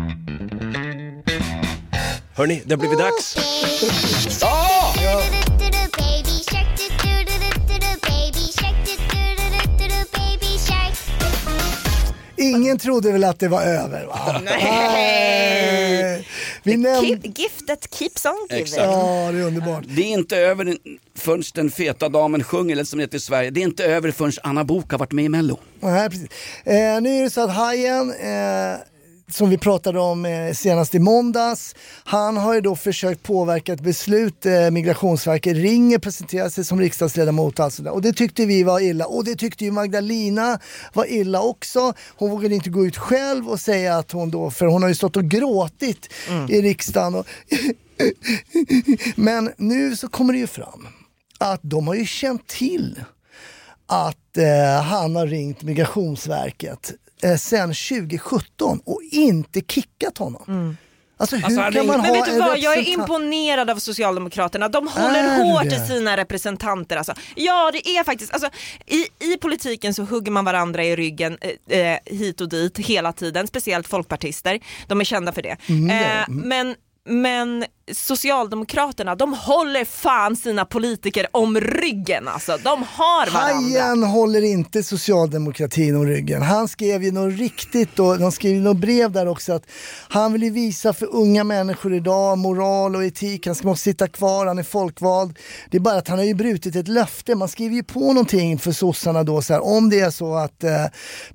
Hörni, det har blivit dags. Ingen trodde väl att det var över va? Nej. Vi näm- Keep, gift that keeps on giving. Exakt. Ja, det är underbart. Det är inte över den- förrän den feta damen sjunger, eller som det heter i Sverige. Det är inte över förrän Anna Book har varit med i Mello. Nej, precis. Eh, nu är det så att Hajen, eh, som vi pratade om eh, senast i måndags, han har ju då försökt påverka ett beslut. Eh, Migrationsverket ringer, presenterar sig som riksdagsledamot och allt sådär. Och det tyckte vi var illa. Och det tyckte ju Magdalena var illa också. Hon vågade inte gå ut själv och säga att hon då, för hon har ju stått och gråtit i riksdagen. Och (laughs) Men nu så kommer det ju fram att de har ju känt till att eh, han har ringt Migrationsverket eh, sen 2017 och inte kickat honom. Alltså hur Alltså, man Men ha vet du vad, jag är imponerad av Socialdemokraterna. De håller Är hårt det? i sina representanter. Alltså. Ja det är faktiskt, alltså, i, i politiken så hugger man varandra i ryggen eh, eh, hit och dit hela tiden, speciellt folkpartister. De är kända för det. Mm, eh. Mm. men, men Socialdemokraterna, de håller fan sina politiker om ryggen alltså. De har varandra. Hajen håller inte socialdemokratin om ryggen. Han skrev ju något riktigt, och de skrev något brev där också att han vill ju visa för unga människor idag moral och etik, han ska måste sitta kvar, han är folkvald. Det är bara att han har ju brutit ett löfte, man skriver ju på någonting för sossarna då så här, om det är så att eh,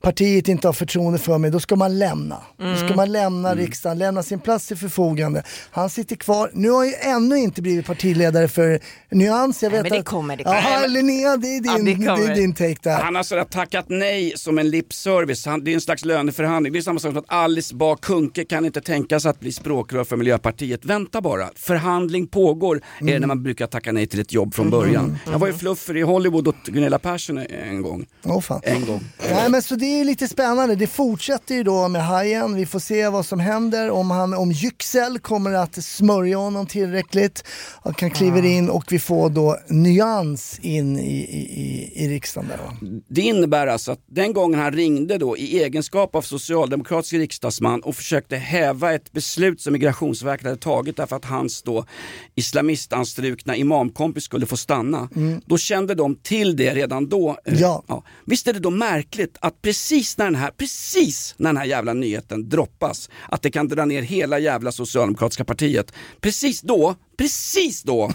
partiet inte har förtroende för mig, då ska man lämna. Då ska man lämna riksdagen, lämna sin plats till förfogande. Han sitter kvar, nu har han ju ännu inte blivit partiledare för Nyans. Jag Nej, vet men det att, kommer, det kommer. Jaha, Linnea, det är Ja, din, det det kommer. är din take där. Han har sådär tackat nej som en lipservice. Han, det är en slags löneförhandling. Det är samma sak som att Alice Bah Kuhnke kan inte tänka sig att bli språkrör för Miljöpartiet. Vänta bara, förhandling pågår är det när man brukar tacka nej till ett jobb från början. Jag var ju fluffer i Hollywood åt Gunilla Persson en gång. Åh, fan. En gång. Nej men så det är lite spännande. Det fortsätter ju då med Hajen. Vi får se vad som händer. Om, han, om Yüksel kommer att smörja honom tillräckligt. Han kan kliver in och vi får då nyans in i, i, i, i riksdagen där. Det innebär alltså att den gången han ringde då i egenskap av socialdemokratisk riksdagsman och försökte häva ett beslut som Migrationsverket hade tagit därför att hans då islamistanstrukna imamkompis skulle få stanna. Då kände de till det redan då. Eh, Ja. Visst är det då märkligt att precis när den här, precis när den här jävla nyheten droppas, att det kan dra ner hela jävla socialdemokratiska partiet. Precis då, precis då,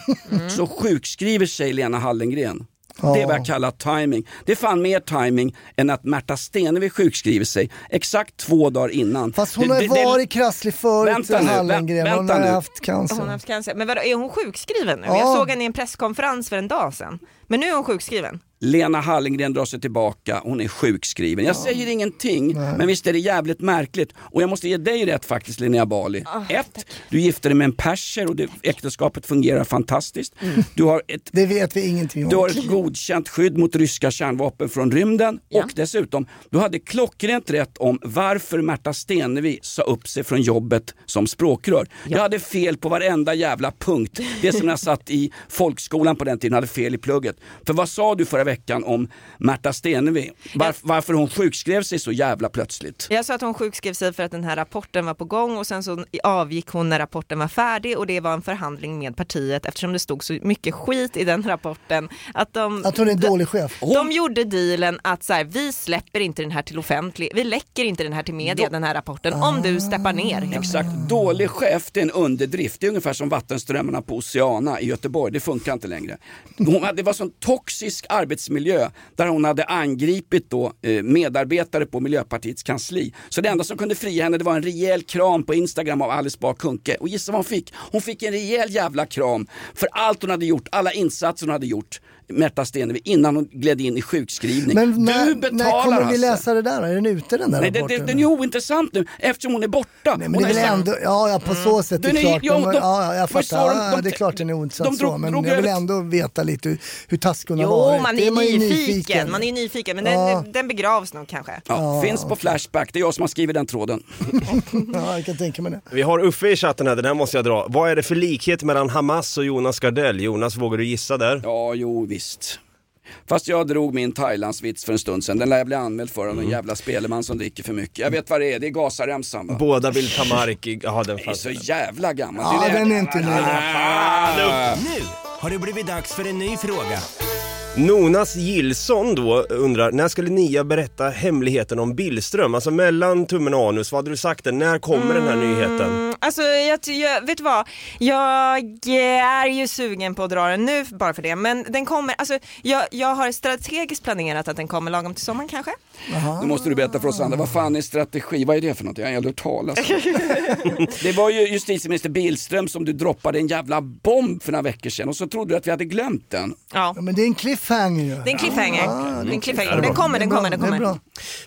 så sjukskriver sig Lena Hallengren. Det är vad jag kallar timing. Det är fan mer timing än att Märta Stenevi sjukskriver sig exakt två dagar innan. Fast hon Det- har det- ju det- varit krasslig förut, Vänta nu, vä- Hallengren. Hon vänta har nu. haft cancer. Hon har haft cancer. Men vadå, är hon sjukskriven nu? Ja. Jag såg henne i en presskonferens för en dag sedan. Men nu är hon sjukskriven. Lena Hallengren drar sig tillbaka, hon är sjukskriven. Jag säger ingenting, men visst är det jävligt märkligt. Och jag måste ge dig rätt faktiskt Linnea Bali. Ett, du gifte dig med en perser och det, äktenskapet fungerar fantastiskt. Du har ett Det vet vi ingenting om. du har ett godkänt skydd mot ryska kärnvapen från rymden och dessutom, du hade klockrent rätt om varför Märta Stenevi sa upp sig från jobbet som språkrör. Jag hade fel på varenda jävla punkt. Det som jag satt i folkskolan på den tiden hade fel i plugget. För vad sa du förra veckan om Märta Stenevi? Var, varför hon sjukskrev sig så jävla plötsligt? Jag sa att hon sjukskrev sig för att den här rapporten var på gång och sen så avgick hon när rapporten var färdig och det var en förhandling med partiet eftersom det stod så mycket skit i den rapporten. Att de, Att hon är en dålig chef. de gjorde dealen att så här, vi släpper inte den här till offentlig, vi läcker inte den här till media, den här rapporten, om du steppar ner. Exakt, dålig chef det är en underdrift. Det är ungefär som vattenströmmarna på Oceana i Göteborg, det funkar inte längre. Hon Det var sån toxisk arbetsmiljö där hon hade angripit då, eh, medarbetare på Miljöpartiets kansli. Så det enda som kunde fria henne det var en rejäl kram på Instagram av Alice Bah Kuhnke. Och gissa vad hon fick? Hon fick en rejäl jävla kram för allt hon hade gjort, alla insatser hon hade gjort. Märta Stenevi innan hon gled in i sjukskrivning. Men du när, betalar när kommer vi läsa det där? Är den ute den där Nej, det, rapporten? det, den är ointressant nu eftersom hon är borta. Nej, men Hon det är väl ändå, ja, ja på så sätt, det Den är är- klart. ja, de, ja, jag förstår fattar. de- ja, de- det är klart den är ointressant de drog- så, men jag vill över- ändå veta lite hur, hur taskig hon har Jo, varit. man Det är, man ju nyfiken. Man är nyfiken, men Ja. den, den begravs nog kanske. Ja, finns på Flashback, det är jag som har skrivit den tråden. (laughs) ja, jag kan tänka mig det. Vi har Uffe i chatten här, den här måste jag dra. Vad är det för likhet mellan Hamas och Jonas Gardell? Jonas, vågar du gissa där? Ja, jo visst. Fast jag drog min Thailandsvits för en stund sedan, den lär jag bli anmäld för av någon Mm. jävla speleman som dricker för mycket. Jag vet vad det är, det är Gazaremsan va? Båda vill ta mark i... Ja, den Det är så jävla gammal. Ja, den är inte ny. Ah, Nu har det blivit dags för en ny fråga. Nonas Gillson då undrar, när skulle Nia berätta hemligheten om Billström? Alltså mellan tummen och anus, vad hade du sagt? där? När kommer den här nyheten? Mm, alltså, jag, jag, vet du vad? Jag är ju sugen på att dra den nu bara för det, men den kommer, alltså, jag, jag har strategiskt planerat att den kommer lagom till sommaren kanske. Nu måste du berätta för oss andra, vad fan är strategi? Vad är det för något? Jag har aldrig hört talas om. (laughs) Det var ju justitieminister Billström som du droppade en jävla bomb för några veckor sedan och så trodde du att vi hade glömt den. Ja. Ja, men det är en cliffhanger ju. Det är en cliffhanger. Det är en cliffhanger. Den kommer, den kommer, den kommer.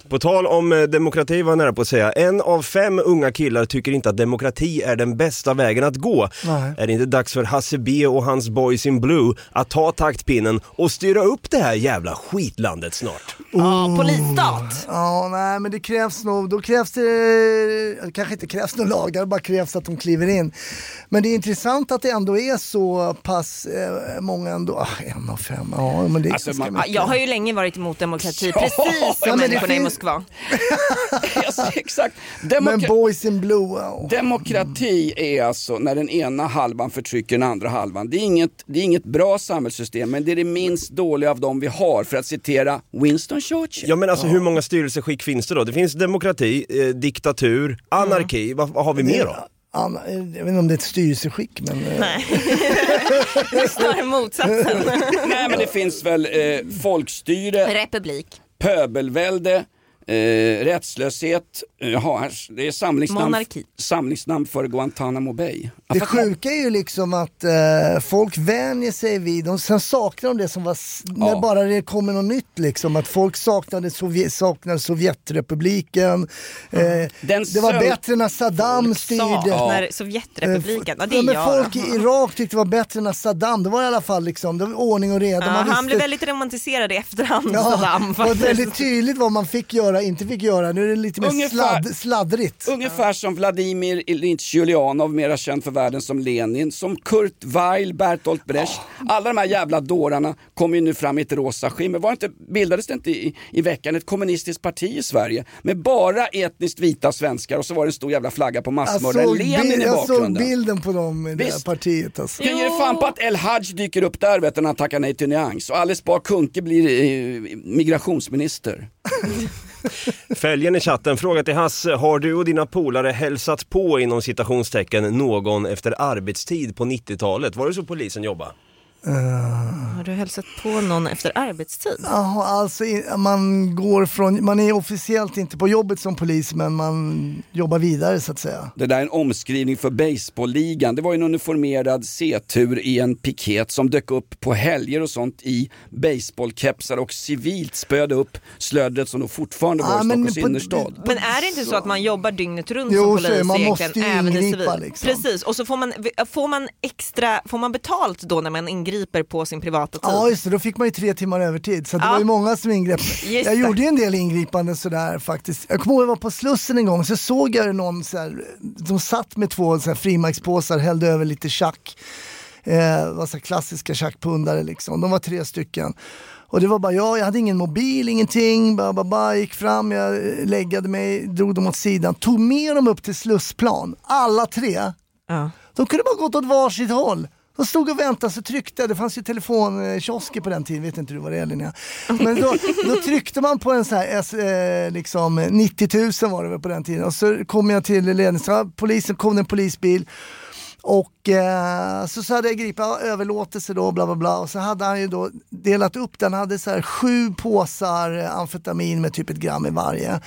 På tal om eh, demokrati var jag nära på att säga, en av fem unga killar tycker inte att demokrati är den bästa vägen att gå. Nej. Är det inte dags för Hasse B och hans boys in blue att ta taktpinnen och styra upp det här jävla skitlandet snart? Ja, polisstat. Ja, nej men det krävs nog, då krävs det, det kanske inte krävs några lagar, det bara krävs att de kliver in. Men det är intressant att det ändå är så pass eh, många ändå, ah, en av fem, ja men det är Alltså, man- Ja, jag har ju länge varit emot demokrati, Ja. precis Ja, som men människorna i finns- Moskva. (laughs) Alltså, exakt. Men Demokra- boys in blue, ja. Demokrati är alltså när den ena halvan förtrycker den andra halvan. Det är, inget, det är inget bra samhällssystem men det är det minst dåliga av dem vi har för att citera Winston Churchill. Ja men alltså hur många styrelseskick finns det då? Det finns demokrati, eh, diktatur, anarki, vad, vad har vi mer då? Anna, jag vet inte om det är ett styrelseskick men... eh, Nej. det är snarare motsatsen. Nej men det finns väl eh, folkstyre, Republik. pöbelvälde, eh, rättslöshet, eh, jaha, här, det är samlingsnamn, Monarki. samlingsnamn för Guantanamo Bay. Det sjuka är ju liksom att eh, folk vänjer sig vid, de, sen saknar de det som var, när Ja. bara det kommer något nytt liksom. Att folk saknade, Sovjet, saknade Sovjetrepubliken. Eh, Den det var bättre när Saddam styrde. Saknar Sovjetrepubliken. Ja, det Ja, men folk i Irak tyckte det var bättre när Saddam, det var i alla fall liksom, det var ordning och reda. Ja, Man han visste- blev väldigt romantiserad i efterhand, Ja, Saddam. det var väldigt tydligt vad man fick göra, inte fick göra. Nu är det lite mer Ungefär- sladd, sladdrigt. Ungefär som Vladimir Ilyich Julianov, mera känd för världen som Lenin, som Kurt Weill, Bertolt Brecht. Alla de här jävla dårarna kommer ju nu fram i ett rosa skimmer. Var inte, bildades det inte i, i veckan ett kommunistiskt parti i Sverige med bara etniskt vita svenskar och så var det en stor jävla flagga på massmördaren Lenin i jag såg bakgrunden. bilden på dem i det här Visst. partiet alltså. Jag ger fan på att El Haj dyker upp där vet du, när han tackar nej till nyans och Alice Bah Kuhnke blir eh, migrationsminister. (laughs) (laughs) Fälgen i chatten, fråga till Hasse, har du och dina polare hälsat på inom citationstecken någon efter arbetstid på 90-talet? Var det så polisen jobbade? Har du hälsat på någon efter arbetstid? Jaha, alltså man går från, man är officiellt inte på jobbet som polis men man jobbar vidare så att säga. Det där är en omskrivning för baseballligan. Det var ju en uniformerad C-tur i en piket som dök upp på helger och sånt i baseballkepsar och civilt spöade upp slödret som då fortfarande var Ja, i Stockholms på- innerstad. Men är det inte så att man jobbar dygnet runt Jo, som polis. Man egentligen, måste ju även i ingripa, civil? liksom. Precis, och så får man, får man extra, får man betalt då när man ingriper på sin privata tid? Ja just det, då fick man ju tre timmar övertid så det Ja. var ju många som ingrep. Just jag det. gjorde en del ingripanden sådär faktiskt. Jag kommer ihåg jag var på Slussen en gång så såg jag någon så här, de satt med två så här frimärkspåsar, hällde över lite tjack. Eh, var så klassiska tjackpundare liksom, de var tre stycken. Och det var bara jag, jag hade ingen mobil, ingenting, bara, bara, bara gick fram, jag läggade mig, drog dem åt sidan, tog med dem upp till Slussplan, alla tre. Ja. De kunde bara gått åt varsitt håll. De stod och väntade så tryckte jag, det fanns ju telefonkiosker på den tiden, vet inte du vad det är Linnea. Men då, då tryckte man på en sån här, eh, liksom 90 000 var det väl på den tiden. Och så kom jag till ledningen, polisen kom det en polisbil. Och och eh, så, så hade jag gripit ja, överlåtelse då, bla bla bla. Och så hade han ju då delat upp den, hade så här sju påsar eh, amfetamin med typ ett gram i varje.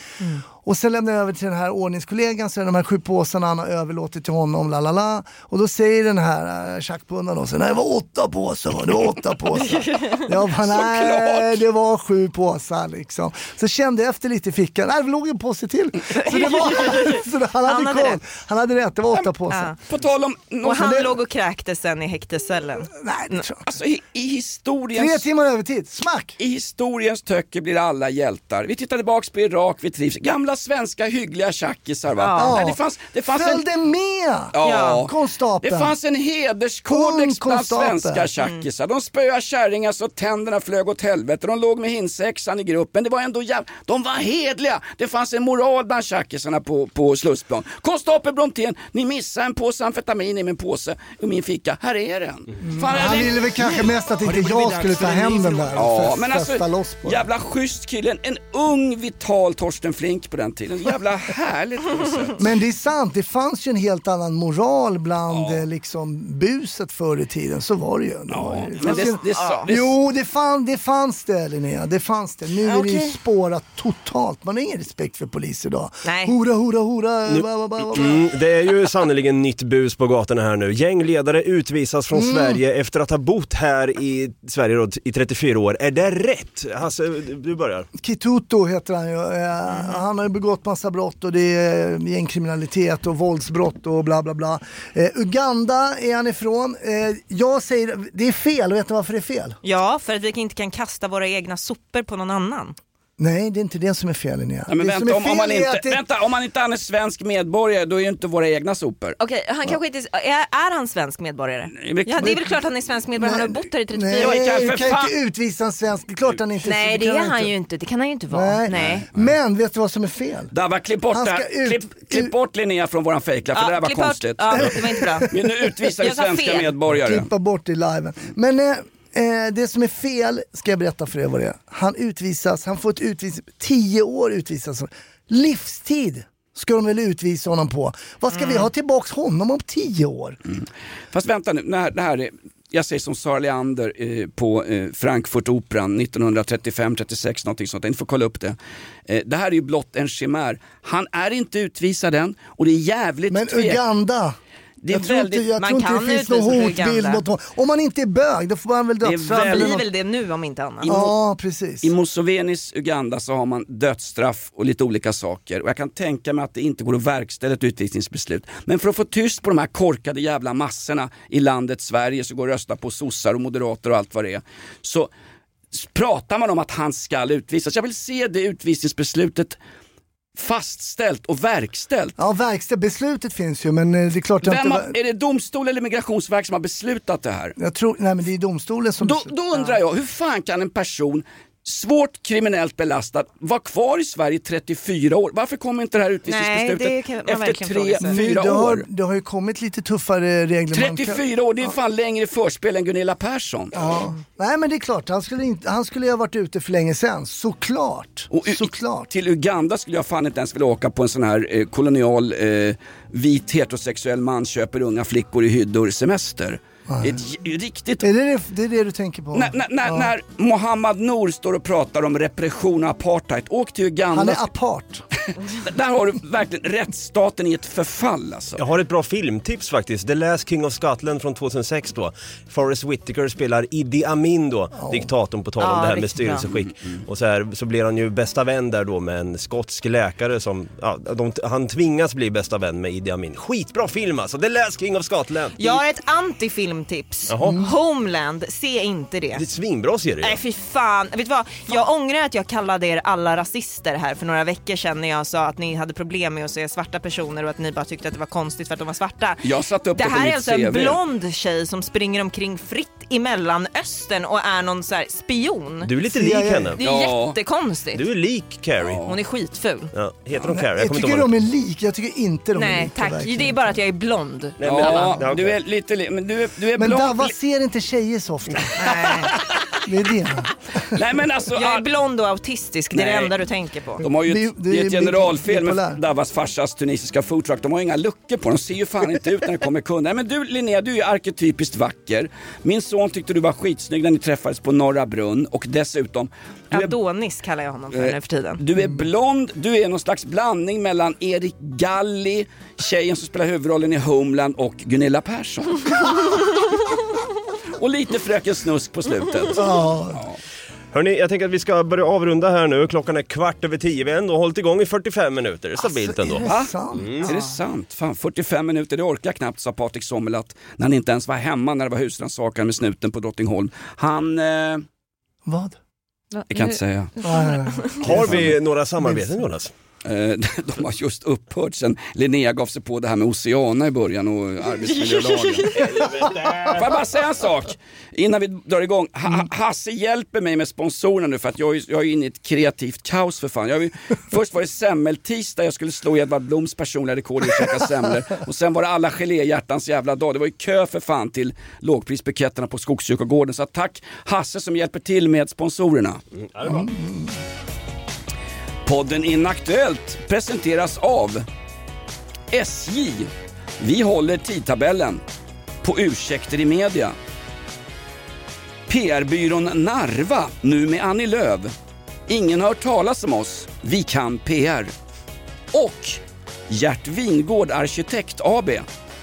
Och sen lämnade jag över till den här ordningskollegan, så är de här sju påsarna han har överlåtit till honom, la la la. Och då säger den här äh, tjackpundaren då, så, nej det var åtta påsar, det var åtta påsar. (laughs) jag bara, nej det var sju påsar liksom. Så kände jag efter lite i fickan, nej det låg en påse till. Så, det var, (laughs) så han hade, Han hade koll. rätt. Han hade rätt, det var åtta påsar. Ja. På tal om... Och han det- låg och kräktes sen i häktescellen. Nej, det tror jag Alltså i, i Tre historiens... timmar övertid, smack! I historiens töcker blir alla hjältar. Vi tittar tillbaks på Irak, vi trivs. Gamla svenska hyggliga tjackisar va? Ja. Nej, det fanns, det fanns en... Följde med! Ja. Konstapeln. Det fanns en hederskodex bland svenska tjackisar. De spöade kärringar så tänderna flög åt helvete. De låg med hinsexan i gruppen. Det var ändå jäv... De var hedliga. Det fanns en moral bland tjackisarna på, på Slussplan. Konstapel Brontén, ni missade en påse amfetamin i min påse i min ficka. Här är den. Fan, Mm. Han det- ville väl kanske mest att inte jag skulle ta hem den där och Ja, men alltså, loss på den. jävla schysst kille. En, ung, vital Torsten Flink på den tiden. Jävla härligt. Men det är sant, det fanns ju en helt annan moral bland eh, liksom, buset förr i tiden. Så var det ju. Det var ju- det men fanns det- ju- det sa- det- Jo, det, fann, det fanns det Linnea. Det fanns det. Nu är det ju spårat totalt. Man har ingen respekt för polis idag. Nej. Hora, hora, hora. Nu- ba, ba, ba. Mm, det är ju sannerligen nytt bus på gatorna här nu. Gängledare utvisas från Mm. Sverige efter att ha bott här i Sverige då, i 34 år. Är det rätt? Hasse, du börjar. Kituto heter han ju. Eh, Han har ju begått massa brott och det är gängkriminalitet och våldsbrott och bla bla bla. Eh, Uganda är han ifrån. Eh, jag säger, det är fel vet ni varför det är fel? Ja, för att vi inte kan kasta våra egna sopor på någon annan. Nej, det är inte det som är fel Linnea. Ja, men det som vänta, är om, fel om, man är inte, det- vänta, om man inte är en svensk medborgare då är ju inte våra egna sopor. Okej, han kanske inte, är, är han svensk medborgare? men- Ja, det är väl klart han är svensk medborgare, han har bott här i 34 Nej, år. du för kan ju fan- inte utvisa en svensk. Det är klart han inte Nej, det är han ju inte, det kan han ju inte vara. Nej. Nej. Men vet du vad som är fel? Dabba, klipp bort, Han det ska ut- klipp, klipp bort Linnea från våran fejklapp för det där var klipp bort. konstigt. Ja, det var inte bra. Men nu utvisar vi svenska fel. medborgare. Klippa bort i liven. Men eh, eh, det som är fel ska jag berätta för er vad det är. Han utvisas, han får ett utvis, 10 år utvisas. Livstid ska de väl utvisa honom på. Vad ska Mm. vi ha tillbaks honom om 10 år? Fast vänta nu, det här, det här är, jag säger som Sara Leander eh, på eh, Frankfurtoperan 1935-36 någonting sånt, ni får kolla upp det. Eh, det här är ju blott en chimär. Han är inte utvisad än och det är jävligt Men tvek- Uganda, Det är jag tror inte, väldigt- jag Man tror inte kan det finns någon hotbild Uganda. mot honom. Om man inte är bög, då får man väl dödsstraff. väldigt- eller Blir väl det nu om inte annat. Ja, precis. I Musevenis Uganda så har man dödsstraff och lite olika saker och jag kan tänka mig att det inte går att verkställa ett utvisningsbeslut. Men för att få tyst på de här korkade jävla massorna i landet Sverige som går och röstar på sossar och moderater och allt vad det är. Så pratar man om att han ska utvisas. Jag vill se det utvisningsbeslutet fastställt och verkställt. Ja, verkställt. Beslutet finns ju men eh, det är klart Vem inte... har, är det domstol eller migrationsverk som har beslutat det här? Jag tror, nej men det är domstolen som... Då, då undrar jag, hur fan kan en person svårt kriminellt belastad vara kvar i Sverige i 34 år? Varför kommer inte det här Nej, utvisningsbeslutet det kan man efter verkligen fråga sig. 3-4 det, har, år? det har ju kommit lite tuffare regler. man kan- 34 år, det är fan längre förspel än Gunilla Persson. Ja. Nej men det är klart, han skulle, inte, han skulle ju ha varit ute för länge sedan. Såklart. Och Såklart. Till Uganda skulle jag fan inte ens vilja åka på en sån här eh, kolonial eh, vit heterosexuell man köper unga flickor i hyddor semester. Ett j- riktigt Är det, det det är det du tänker på? När, när, när, Ja. när Mohammad Nour står och pratar om repression och apartheid, åk till Uganda. Han är apart. (laughs) Där har du verkligen rättsstaten i ett förfall alltså. Jag har ett bra filmtips faktiskt. The Last King of Scotland från 2006 då. Forrest Whitaker spelar Idi Amin då, diktatorn på tal om Ja, det här med riktigt bra. styrelseskick. Och så, här, så blir han ju bästa vän där då med en skotsk läkare som, ja, de, han tvingas bli bästa vän med Idi Amin. Skitbra film alltså, The Last King of Scotland. Jag har ett antifilmtips. Jaha. Homeland, se inte det. Det är svinbra serie. Nej fy fan. Vet du vad? Jag ångrar att jag kallade er alla rasister här för några veckor sedan när jag sa att ni hade problem med att se svarta personer och att ni bara tyckte att det var konstigt för att de var svarta. Jag satte upp det det på här är mitt alltså en CV. blond tjej som springer omkring fritt i Mellanöstern och är någon så här spion. Du är lite lik henne. Det är jättekonstigt. Du är lik Carrie. Hon är skitful. Ja, heter hon Carrie? Jag Jag kommer inte tycker ihåg. de är lik, jag tycker inte de är Nej lika. tack, verkligen. det är bara att jag är blond. Nej, men- Ja, Ja, okej. du är lite li- men du är, du är Men blond. Davva ser inte tjejer så ofta. (laughs) Det är det. Nej men alltså, Jag är blond och autistisk, det är det Nej. enda du tänker på. De har ju Det- ett, det det är är ett generalfel bipolär. med Davas farsas tunisiska foodtruck. De har ju inga luckor på, de ser ju fan inte ut när det kommer kunder. Nej, Men du Linnea, du är ju arketypiskt vacker. Min son tyckte du var skitsnygg när ni träffades på Norra Brunn och dessutom du är, Adonis kallar jag honom för nu för tiden. du är blond, du är någon slags blandning mellan Erik Galli, tjejen som spelar huvudrollen i Homeland och Gunilla Persson. (laughs) och lite Fröken Snusk på slutet. Ja. Hörni, jag tänker att vi ska börja avrunda här nu. Klockan är kvart över tio. Vi har ändå hållit igång i 45 minuter. Det är stabilt ändå. Är det sant? Är det sant? Fan, 45 minuter, det orkar jag knappt, sa Patrik Sommerlath när han inte ens var hemma när det var husrannsakan med snuten på Drottningholm. Han... Eh, Vad? det kan jag inte säga. Har vi några samarbeten Jonas? Eh, (laughs) de har just upphört sen Linnea gav sig på det här med Oceana i början och arbetsmiljölagen. (laughs) Får jag bara säga en sak innan vi drar igång? Ha- Ha- Hasse hjälper mig med sponsorerna nu för att jag är, jag är inne i ett kreativt kaos för fan. Är- först var det semmeltisdag, jag skulle slå Edvard Bloms personliga rekord i att käka semlor. Och sen var det alla geléhjärtans jävla dag. Det var ju kö för fan till lågprisbuketterna på Skogskyrkogården. Så tack Hasse som hjälper till med sponsorerna. Podden Inaktuellt presenteras av SJ. Vi håller tidtabellen på Ursäkter i media. PR-byrån Narva, nu med Annie Lööf. Ingen har hört talas om oss. Vi kan PR. Och Gert Wingård Arkitekt AB.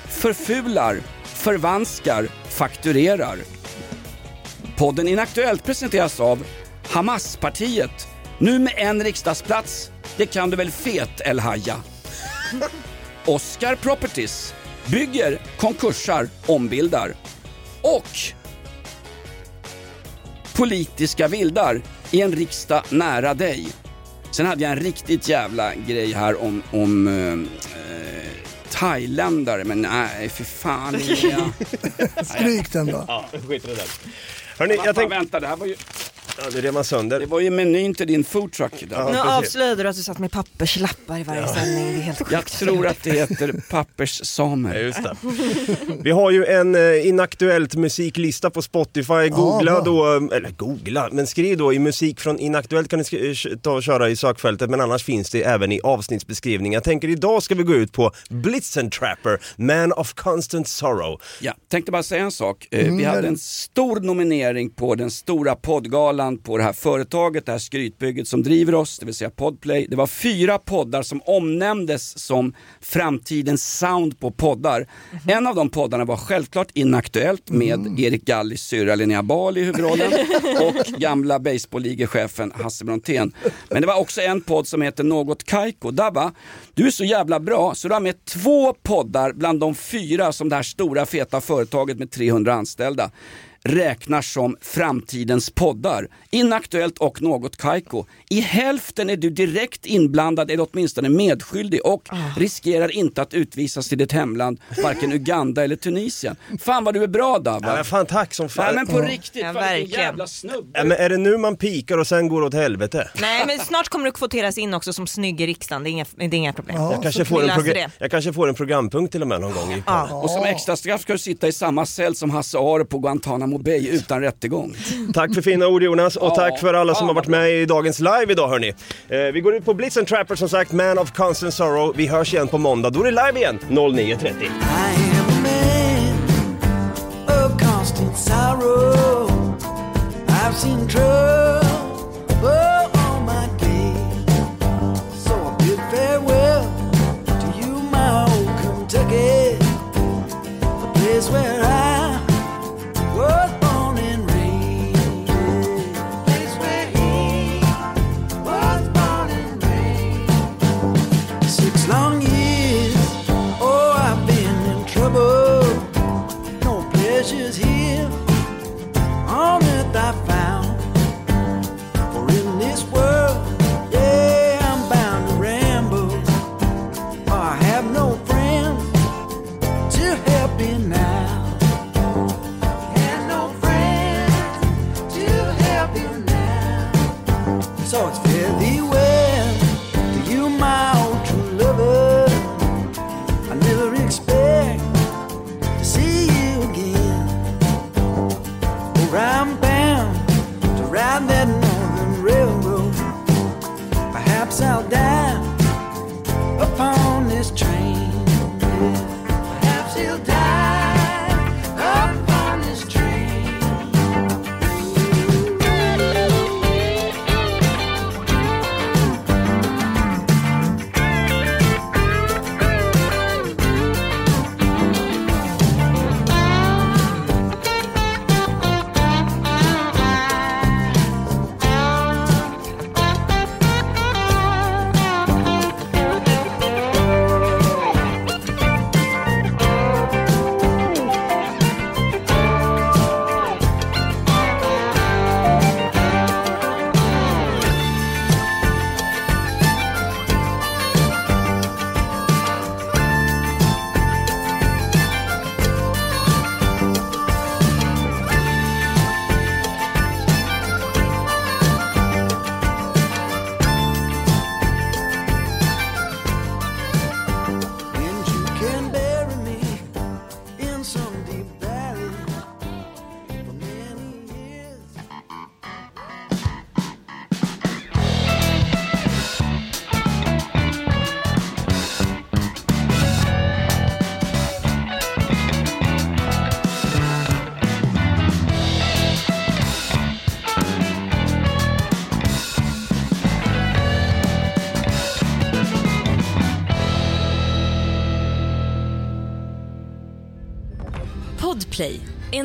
Förfular, förvanskar, fakturerar. Podden Inaktuellt presenteras av Hamaspartiet. Nu med en riksdagsplats. Det kan du väl fet El Haja. Oscar Properties. Bygger, konkursar, ombildar. Och Politiska vildar i en riksdag nära dig. Sen hade jag en riktigt jävla grej här om, om eh, thailändare, men nej för fan. Linnea. (laughs) Stryk den då. Ja, skit i det där. Hörni, Vad jag tänkte... vänta, det här var ju, Ja, det rev man sönder. det var ju menyn till din foodtruck idag. Nu avslöjade du att du satt med papperslappar i varje sändning. Det är helt sjukt. Jag tror att det heter Ja, papperssamer. just det. Vi har ju en eh, inaktuellt musiklista på Spotify. Googla bra. då, eller googla, men skriv då i musik från inaktuellt kan ni sk- eh, ta och köra i sökfältet men annars finns det även i avsnittsbeskrivningen. Jag tänker idag ska vi gå ut på Blitzen Trapper, Man of Constant Sorrow. Ja, tänkte bara säga en sak. Eh, Mm, vi hade gör en stor nominering på den stora poddgalan på det här företaget, det här skrytbygget som driver oss, det vill säga Podplay. Det var fyra poddar som omnämndes som framtidens sound på poddar. En av de poddarna var självklart Inaktuellt med Erik Gallis syrra Linnea Bali i huvudrollen (laughs) och gamla baseballligechefen Hasse Brontén. Men det var också en podd som heter Något Kaiko. Dabba, du är så jävla bra så du har med två poddar bland de fyra som det här stora feta företaget med 300 anställda räknar som framtidens poddar. Inaktuellt och Något Kaiko. I hälften är du direkt inblandad eller åtminstone medskyldig och riskerar inte att utvisas till ditt hemland, varken (laughs) Uganda eller Tunisien. Fan vad du är bra Dabba. Ja, men fan tack som fan. Nej men på riktigt, Ja, fan, jävla snubbe. Ja, men är det nu man pikar och sen går åt helvete? Nej men snart kommer du kvoteras in också som snygg i riksdagen, det är inga, det är inga problem. Ja, Jag kanske, får en det. jag kanske får en programpunkt till och med någon gång. I Ja. Och som extra straff ska du sitta i samma cell som Hasse Aro på Guantanamo Bay utan rättegång. Tack för fina ord Jonas och Ja. tack för alla som Ja, har varit med i dagens live idag hörni. Eh, vi går ut på Blitz and Trapper som sagt, Man of Constant Sorrow. Vi hörs igen på måndag, då är det live igen 09.30. I am a man of constant sorrow. I've seen trouble